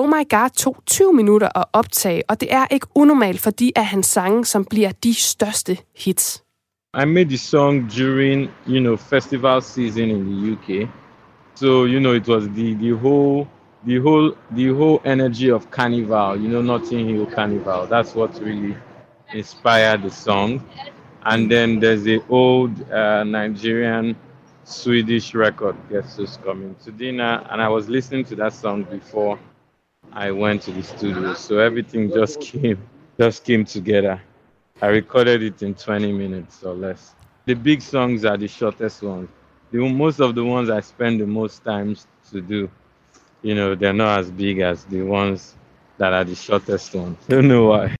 Speaker 1: Oh My God tog 20 minutter at optage, og det er ikke unormalt for de af hans sange, som bliver de største hits.
Speaker 21: I made the song during, you know, festival season in the UK. So, you know, it was the, the whole the whole the whole energy of carnival, you know, Notting Hill Carnival. That's what really inspired the song. And then there's the old uh, Nigerian Swedish record, Guess Who's Coming to Dinner, and I was listening to that song before I went to the studio. So everything just came just came together. I recorded it in 20 minutes or less. The big songs are the shortest ones. The, most of the ones I spend the most times to do, you know, they're not as big as the ones that are the shortest ones. Don't know why.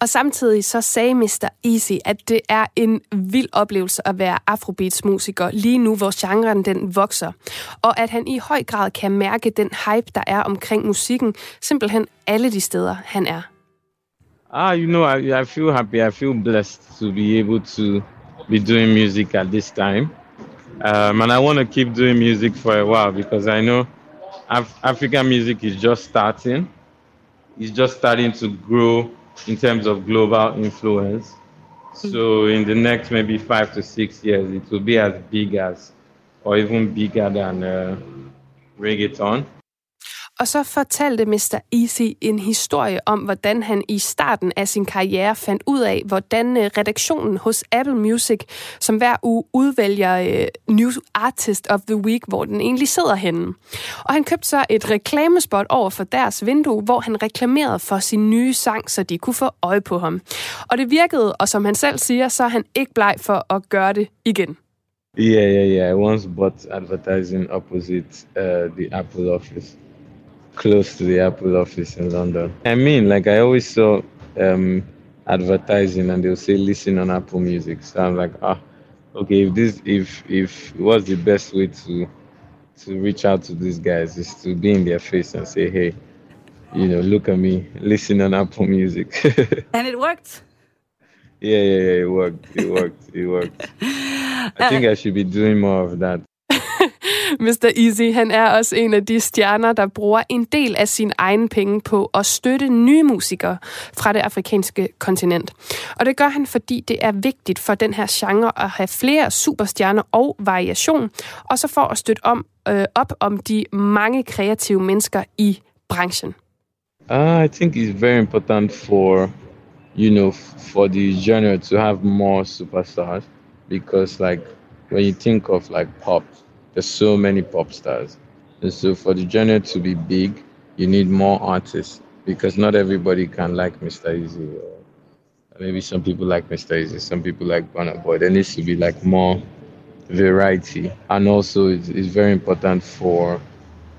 Speaker 1: Og samtidig så sagde Mr. Easy, at det er en vild oplevelse at være afrobeats-musiker lige nu, hvor genren den vokser. Og at han i høj grad kan mærke den hype, der er omkring musikken, simpelthen alle de steder, han er.
Speaker 21: Ah, you know, I, I feel happy. I feel blessed to be able to be doing music at this time. Um, and I want to keep doing music for a while because I know Af- African music is just starting. It's just starting to grow in terms of global influence. So in the next maybe five to six years, it will be as big as, or even bigger than uh, reggaeton.
Speaker 1: Og så fortalte Mr. Easy en historie om, hvordan han i starten af sin karriere fandt ud af, hvordan øh, redaktionen hos Apple Music, som hver uge udvælger øh, uh, New Artist of the Week, hvor den egentlig sidder henne. Og han købte så et reklamespot over for deres vindue, hvor han reklamerede for sin nye sang, så de kunne få øje på ham. Og det virkede, og som han selv siger, så er han ikke bleg for at gøre det igen.
Speaker 21: Yeah, yeah, yeah. I once bought advertising opposite uh, the Apple office. Close to the Apple office in London. I mean, like I always saw um, advertising and they'll say listen on Apple Music. So I'm like, ah, okay, if this if if what's the best way to to reach out to these guys is to be in their face and say, hey, you know, look at me, listen on Apple Music.
Speaker 12: And it worked.
Speaker 21: yeah, yeah, yeah, it worked. It worked. It worked. I think I should be doing more of that.
Speaker 1: Mr. Easy, han er også en af de stjerner, der bruger en del af sin egen penge på at støtte nye musikere fra det afrikanske kontinent. Og det gør han, fordi det er vigtigt for den her genre at have flere superstjerner og variation, og så for at støtte om, øh, op om de mange kreative mennesker i branchen.
Speaker 21: Uh, I think it's very important for, you know, for the genre to have more superstars because, like, when you think of like pop, there's so many pop stars. And so for the genre to be big, you need more artists because not everybody can like Mr. Easy or maybe some people like Mr. Easy, some people like Burna Boy. There needs to be like more variety. And also it's, it's very important for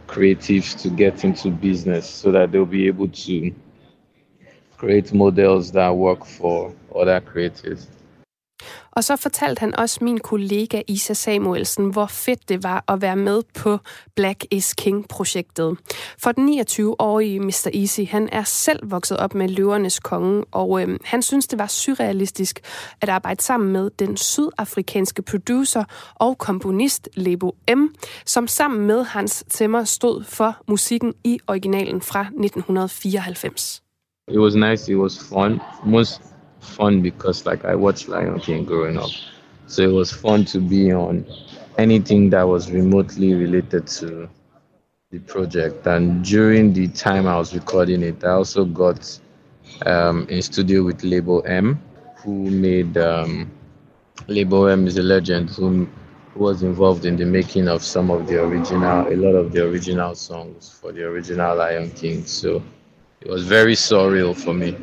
Speaker 21: creatives to get into business so that they'll be able to create models that work for other creatives.
Speaker 1: Og så fortalte han også min kollega Isa Samuelsen, hvor fedt det var at være med på Black is King-projektet. For den 29-årige Mr. Easy, han er selv vokset op med løvernes konge, og øh, han synes, det var surrealistisk at arbejde sammen med den sydafrikanske producer og komponist Lebo M., som sammen med Hans Zimmer stod for musikken i originalen fra 1994.
Speaker 21: It was nice, it was fun. Most fun because like I watched Lion King growing up. So it was fun to be on anything that was remotely related to the project. And during the time I was recording it, I also got um, in studio with Label M, who made um, Label M is a legend who, was involved in the making of some of the original, a lot of the original songs for the original Lion King. So it was very surreal for me.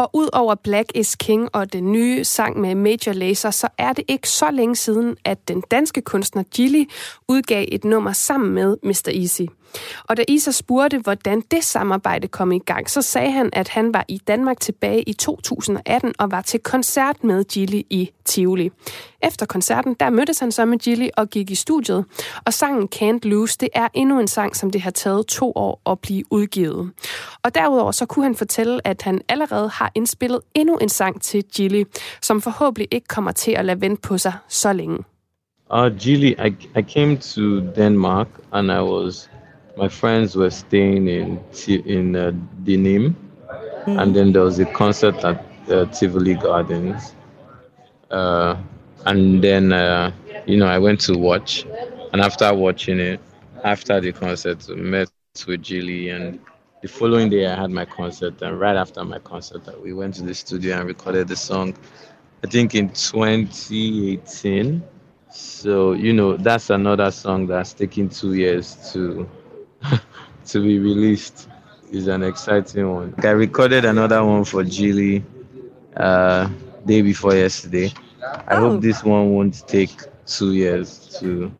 Speaker 1: Og ud over Black is King og den nye sang med Major Lazer, så er det ikke så længe siden, at den danske kunstner Gilly udgav et nummer sammen med Mr. Easy. Og da Isa spurgte, hvordan det samarbejde kom i gang, så sagde han, at han var i Danmark tilbage i 2018 og var til koncert med Gilly i Tivoli. Efter koncerten, der mødtes han så med Gilly og gik i studiet. Og sangen Can't Lose, det er endnu en sang, som det har taget to år at blive udgivet. Og derudover så kunne han fortælle, at han allerede har indspillet endnu en sang til Gilly, som forhåbentlig ikke kommer til at lade vente på sig så længe.
Speaker 21: Uh, Gilly, I, I came to Denmark and I was, my friends were staying in in uh, Dinim, and then there was a concert at uh, Tivoli Gardens. Uh, and then, uh, you know, I went to watch, and after watching it, after the concert, I met with Gilly, and the following day I had my concert, and right after my concert, uh, we went to the studio and recorded the song. I think in 2018. So you know that's another song that's taking two years to to be released. Is an exciting one. I recorded another one for Gilly uh, day before yesterday. I hope this one won't take two years to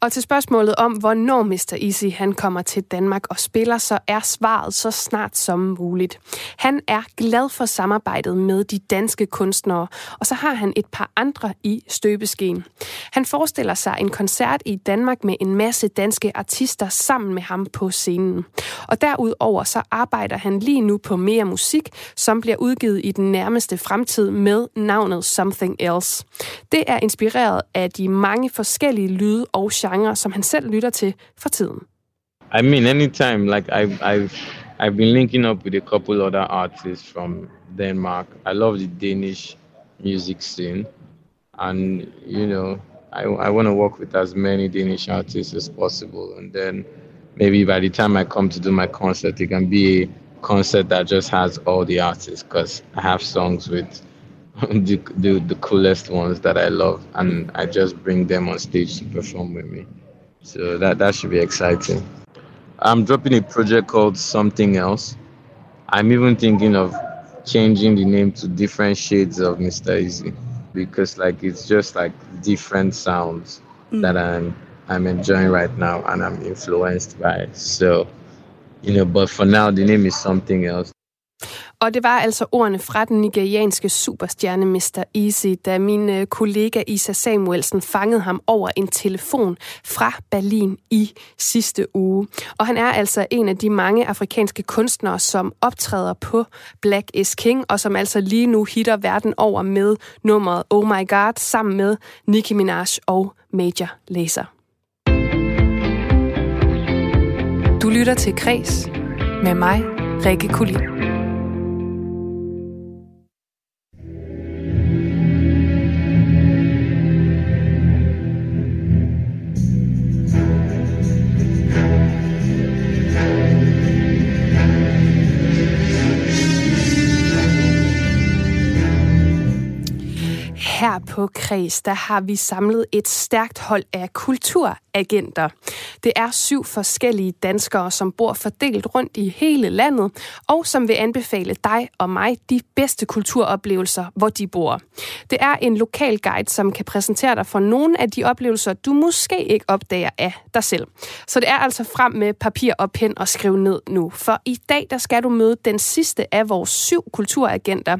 Speaker 1: Og til spørgsmålet om, hvornår Mr. Easy han kommer til Danmark og spiller, så er svaret så snart som muligt. Han er glad for samarbejdet med de danske kunstnere, og så har han et par andre i støbeskeen. Han forestiller sig en koncert i Danmark med en masse danske artister sammen med ham på scenen. Og derudover så arbejder han lige nu på mere musik, som bliver udgivet i den nærmeste fremtid med navnet Something Else. Det er inspireret af de mange forskellige lyde og genre, som han selv lytter til for tiden.
Speaker 21: I mean, anytime, like I've, I've, I've been linking up with a couple other artists from Denmark. I love the Danish music scene, and you know, I, I want to work with as many Danish artists as possible. And then maybe by the time I come to do my concert, it can be a concert that just has all the artists because I have songs with the, the the coolest ones that I love, and I just bring them on stage to perform with me. So that that should be exciting. I'm dropping a project called Something Else. I'm even thinking of changing the name to different shades of Mr. Easy because like it's just like different sounds mm. that I'm I'm enjoying right now and I'm influenced by. So, you know, but for now the name is Something Else.
Speaker 1: Og det var altså ordene fra den nigerianske superstjerne Mr. Easy, da min øh, kollega Isa Samuelsen fangede ham over en telefon fra Berlin i sidste uge. Og han er altså en af de mange afrikanske kunstnere, som optræder på Black is King, og som altså lige nu hitter verden over med nummeret Oh My God, sammen med Nicki Minaj og Major Lazer. Du lytter til Kres med mig, Rikke Kulin. På Kreds, der har vi samlet et stærkt hold af kulturagenter. Det er syv forskellige danskere, som bor fordelt rundt i hele landet, og som vil anbefale dig og mig de bedste kulturoplevelser, hvor de bor. Det er en lokal guide, som kan præsentere dig for nogle af de oplevelser, du måske ikke opdager af dig selv. Så det er altså frem med papir og pen og skrive ned nu. For i dag, der skal du møde den sidste af vores syv kulturagenter.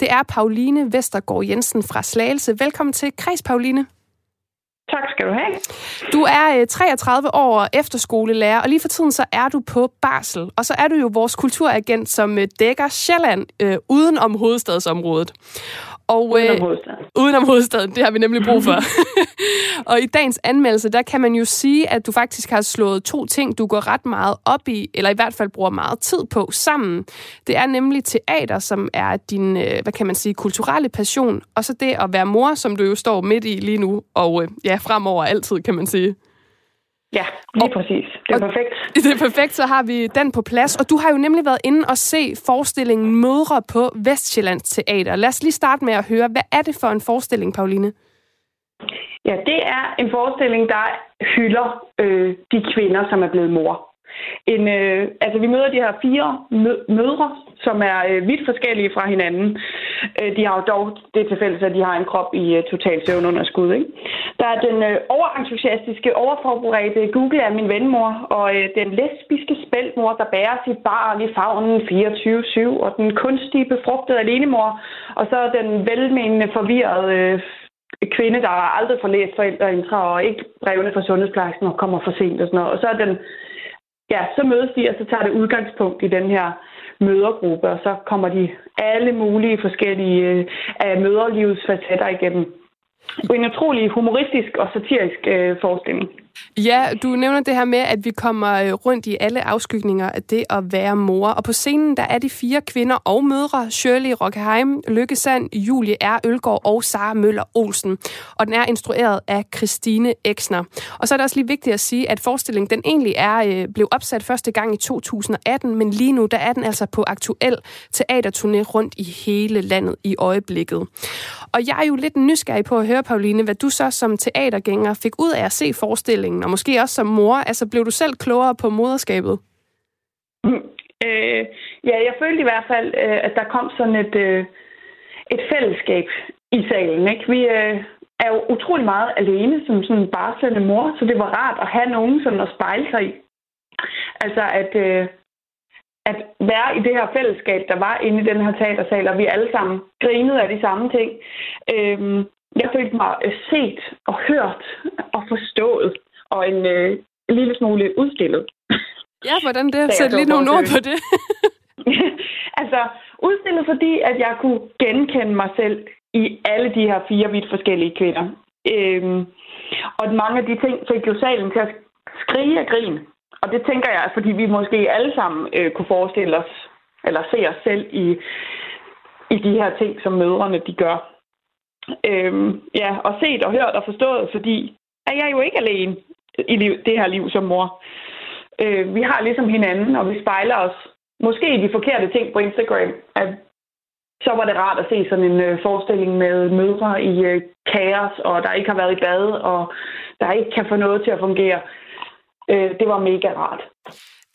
Speaker 1: Det er Pauline Vestergaard Jensen fra Slagelse. Velkommen til Kreds, Pauline.
Speaker 22: Tak skal du have.
Speaker 1: Du er øh, 33 år efterskolelærer, og lige for tiden så er du på barsel. Og så er du jo vores kulturagent, som øh, dækker Sjælland øh, uden om hovedstadsområdet. Og,
Speaker 22: Uden om
Speaker 1: øh,
Speaker 22: hovedstaden.
Speaker 1: Uden om hovedstaden, det har vi nemlig brug for. og i dagens anmeldelse, der kan man jo sige, at du faktisk har slået to ting, du går ret meget op i, eller i hvert fald bruger meget tid på sammen. Det er nemlig teater, som er din, øh, hvad kan man sige, kulturelle passion, og så det at være mor, som du jo står midt i lige nu, og øh, ja, fremover altid, kan man sige.
Speaker 22: Ja, lige præcis. Det er perfekt.
Speaker 1: Det er perfekt, så har vi den på plads. Og du har jo nemlig været inde og se forestillingen Mødre på Vestjyllands Teater. Lad os lige starte med at høre, hvad er det for en forestilling, Pauline?
Speaker 22: Ja, det er en forestilling, der hylder øh, de kvinder, som er blevet mor. En, øh, altså, vi møder de her fire mødre, som er øh, vidt forskellige fra hinanden. Øh, de har jo dog det tilfælde, at de har en krop i øh, total søvnunderskud. Ikke? Der er den øh, overentusiastiske, overforberedte Google er min venmor, og øh, den lesbiske spældmor, der bærer sit barn i favnen 24-7, og den kunstige befrugtede alenemor, og så den velmenende forvirrede øh, kvinde, der aldrig får læst forældreintra og ikke brevene fra sundhedsplejersken og kommer for sent og sådan noget. Og så er den, ja, så mødes de, og så tager det udgangspunkt i den her mødergruppe, og så kommer de alle mulige forskellige øh, af møderlivets facetter igennem. En utrolig humoristisk og satirisk øh, forestilling.
Speaker 1: Ja, du nævner det her med, at vi kommer øh, rundt i alle afskygninger af det at være mor. Og på scenen, der er de fire kvinder og mødre, Shirley Rockheim, Lykke Sand, Julie R. Ølgaard og Sara Møller Olsen. Og den er instrueret af Christine Eksner. Og så er det også lige vigtigt at sige, at forestillingen den egentlig er øh, blev opsat første gang i 2018, men lige nu der er den altså på aktuel teaterturné rundt i hele landet i øjeblikket. Og jeg er jo lidt nysgerrig på at høre, Pauline, hvad du så som teatergænger fik ud af at se forestillingen udviklingen, og måske også som mor? Altså, blev du selv klogere på moderskabet?
Speaker 22: Mm, øh, ja, jeg følte i hvert fald, øh, at der kom sådan et, øh, et fællesskab i salen. Ikke? Vi øh, er jo utrolig meget alene som sådan en barslende mor, så det var rart at have nogen sådan at spejle sig i. Altså, at, øh, at være i det her fællesskab, der var inde i den her teatersal, og vi alle sammen grinede af de samme ting. Øh, jeg følte mig øh, set og hørt og forstået og en øh, lille smule udstillet.
Speaker 1: Ja, hvordan det? Sæt lige nogle ord på det.
Speaker 22: altså, udstillet fordi, at jeg kunne genkende mig selv i alle de her fire vidt forskellige kvinder. Øhm, og mange af de ting fik jo salen til at skrige af grin. Og det tænker jeg, fordi vi måske alle sammen øh, kunne forestille os, eller se os selv i, i de her ting, som mødrene de gør. Øhm, ja, og set og hørt og forstået, fordi at jeg er jo ikke alene i liv, det her liv som mor. Øh, vi har ligesom hinanden, og vi spejler os. Måske i de forkerte ting på Instagram. At så var det rart at se sådan en øh, forestilling med mødre i øh, kaos, og der ikke har været i bad, og der ikke kan få noget til at fungere. Øh, det var mega rart.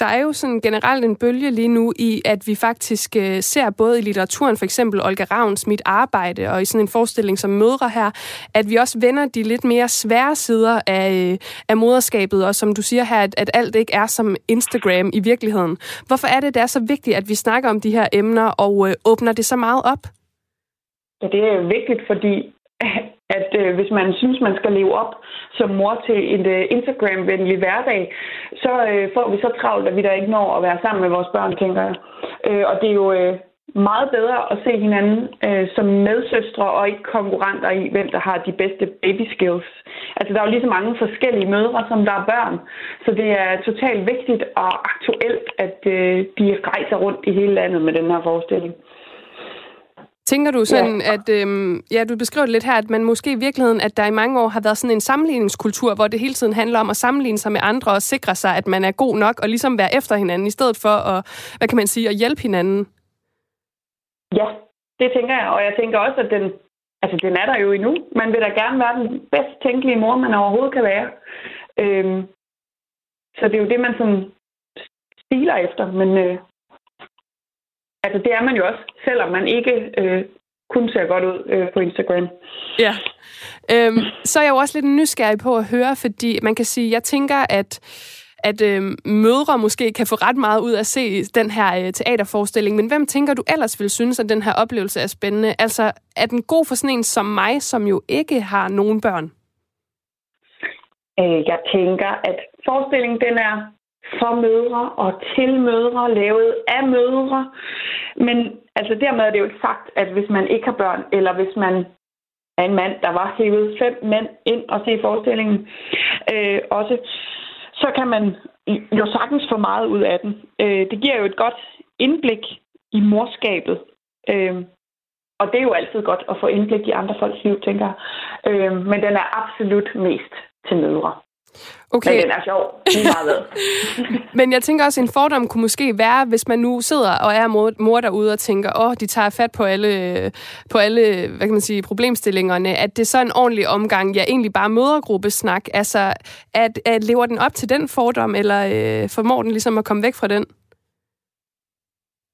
Speaker 1: Der er jo sådan generelt en bølge lige nu i, at vi faktisk øh, ser både i litteraturen, for eksempel Olga Ravns Mit Arbejde, og i sådan en forestilling som Mødre her, at vi også vender de lidt mere svære sider af, øh, af moderskabet, og som du siger her, at, at alt ikke er som Instagram i virkeligheden. Hvorfor er det, det er så vigtigt, at vi snakker om de her emner og øh, åbner det så meget op?
Speaker 22: Ja, det er vigtigt, fordi at øh, hvis man synes, man skal leve op som mor til en øh, Instagram-venlig hverdag, så øh, får vi så travlt, at vi der ikke når at være sammen med vores børn, tænker jeg. Øh, og det er jo øh, meget bedre at se hinanden øh, som medsøstre og ikke konkurrenter i, hvem der har de bedste baby skills. Altså, der er jo lige så mange forskellige mødre, som der er børn. Så det er totalt vigtigt og aktuelt, at øh, de rejser rundt i hele landet med den her forestilling.
Speaker 1: Tænker du sådan, ja. at øhm, ja, du beskriver det lidt her, at man måske i virkeligheden, at der i mange år har været sådan en sammenligningskultur, hvor det hele tiden handler om at sammenligne sig med andre og sikre sig, at man er god nok og ligesom være efter hinanden, i stedet for at, hvad kan man sige, at hjælpe hinanden?
Speaker 22: Ja, det tænker jeg, og jeg tænker også, at den, altså den er der jo endnu. Man vil da gerne være den bedst tænkelige mor, man overhovedet kan være. Øhm, så det er jo det, man sådan stiler efter, men øh, Altså, det er man jo også, selvom man ikke øh, kun ser godt ud øh, på Instagram.
Speaker 1: Ja. Øhm, så er jeg jo også lidt nysgerrig på at høre, fordi man kan sige, jeg tænker, at at øh, mødre måske kan få ret meget ud af at se den her øh, teaterforestilling. Men hvem tænker du ellers vil synes, at den her oplevelse er spændende? Altså, er den god for sådan en som mig, som jo ikke har nogen børn?
Speaker 22: Øh, jeg tænker, at forestillingen den er for mødre og til mødre, lavet af mødre. Men altså dermed er det jo ikke sagt, at hvis man ikke har børn, eller hvis man er en mand, der var hævet fem mænd ind og se forestillingen øh, også, så kan man jo sagtens få meget ud af den. Øh, det giver jo et godt indblik i morskabet. Øh, og det er jo altid godt at få indblik i andre folks liv, tænker jeg. Øh, men den er absolut mest til mødre.
Speaker 1: Okay.
Speaker 22: Men den er sjov. meget
Speaker 1: Men jeg tænker også, at en fordom kunne måske være, hvis man nu sidder og er mor, mor derude og tænker, åh, oh, de tager fat på alle, på alle hvad kan man sige, problemstillingerne, at det er så en ordentlig omgang, ja, egentlig bare mødergruppesnak. Altså, at, at lever den op til den fordom, eller øh, formår den ligesom at komme væk fra den?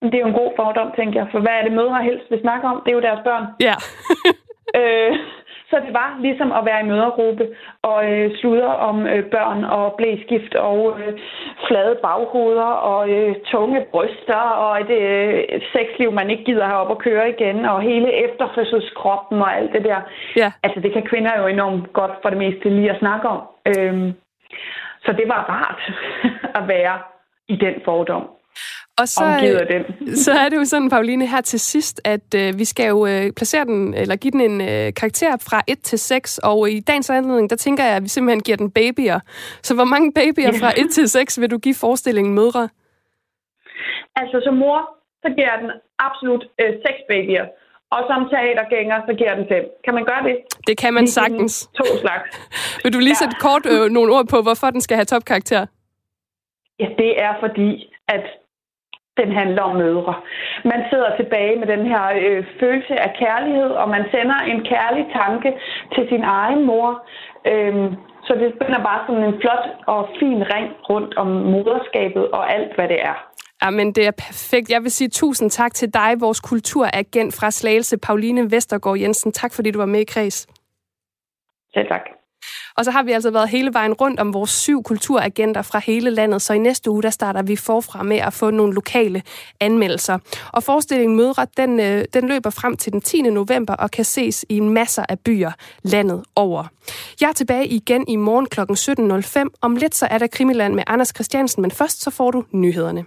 Speaker 22: Det er jo en god fordom, tænker jeg. For hvad er det, mødre helst vil snakke om? Det er jo deres børn.
Speaker 1: Ja.
Speaker 22: øh, så det var ligesom at være i mødergruppe og øh, sludre om øh, børn og blæskift og øh, flade baghoveder og øh, tunge bryster og et øh, sexliv, man ikke gider have op og køre igen og hele efterfødselskroppen og alt det der.
Speaker 1: Ja.
Speaker 22: Altså det kan kvinder jo enormt godt for det meste lige at snakke om. Øhm, så det var rart at være i den fordom.
Speaker 1: Og så,
Speaker 22: af den.
Speaker 1: så er det jo sådan, Pauline, her til sidst, at øh, vi skal jo øh, placere den, eller give den en øh, karakter fra 1 til 6, og i dagens anledning, der tænker jeg, at vi simpelthen giver den babyer. Så hvor mange babyer fra 1 til 6 vil du give forestillingen mødre?
Speaker 22: Altså som mor, så giver jeg den absolut øh, seks babyer. Og som teatergænger, så giver den fem. Kan man gøre det?
Speaker 1: Det kan man
Speaker 22: Lige
Speaker 1: sagtens.
Speaker 22: To slags.
Speaker 1: Vil du lige sætte kort øh, nogle ord på, hvorfor den skal have topkarakter?
Speaker 22: Ja, det er fordi, at den handler om mødre. Man sidder tilbage med den her øh, følelse af kærlighed, og man sender en kærlig tanke til sin egen mor. Øhm, så det spænder bare sådan en flot og fin ring rundt om moderskabet og alt, hvad det er.
Speaker 1: Jamen, det er perfekt. Jeg vil sige tusind tak til dig, vores kulturagent fra Slagelse, Pauline Vestergaard Jensen. Tak, fordi du var med i Kreds.
Speaker 22: Selv tak.
Speaker 1: Og så har vi altså været hele vejen rundt om vores syv kulturagenter fra hele landet, så i næste uge, der starter vi forfra med at få nogle lokale anmeldelser. Og forestillingen Mødre, den, øh, den løber frem til den 10. november og kan ses i masser af byer landet over. Jeg er tilbage igen i morgen kl. 17.05. Om lidt så er der Krimiland med Anders Christiansen, men først så får du nyhederne.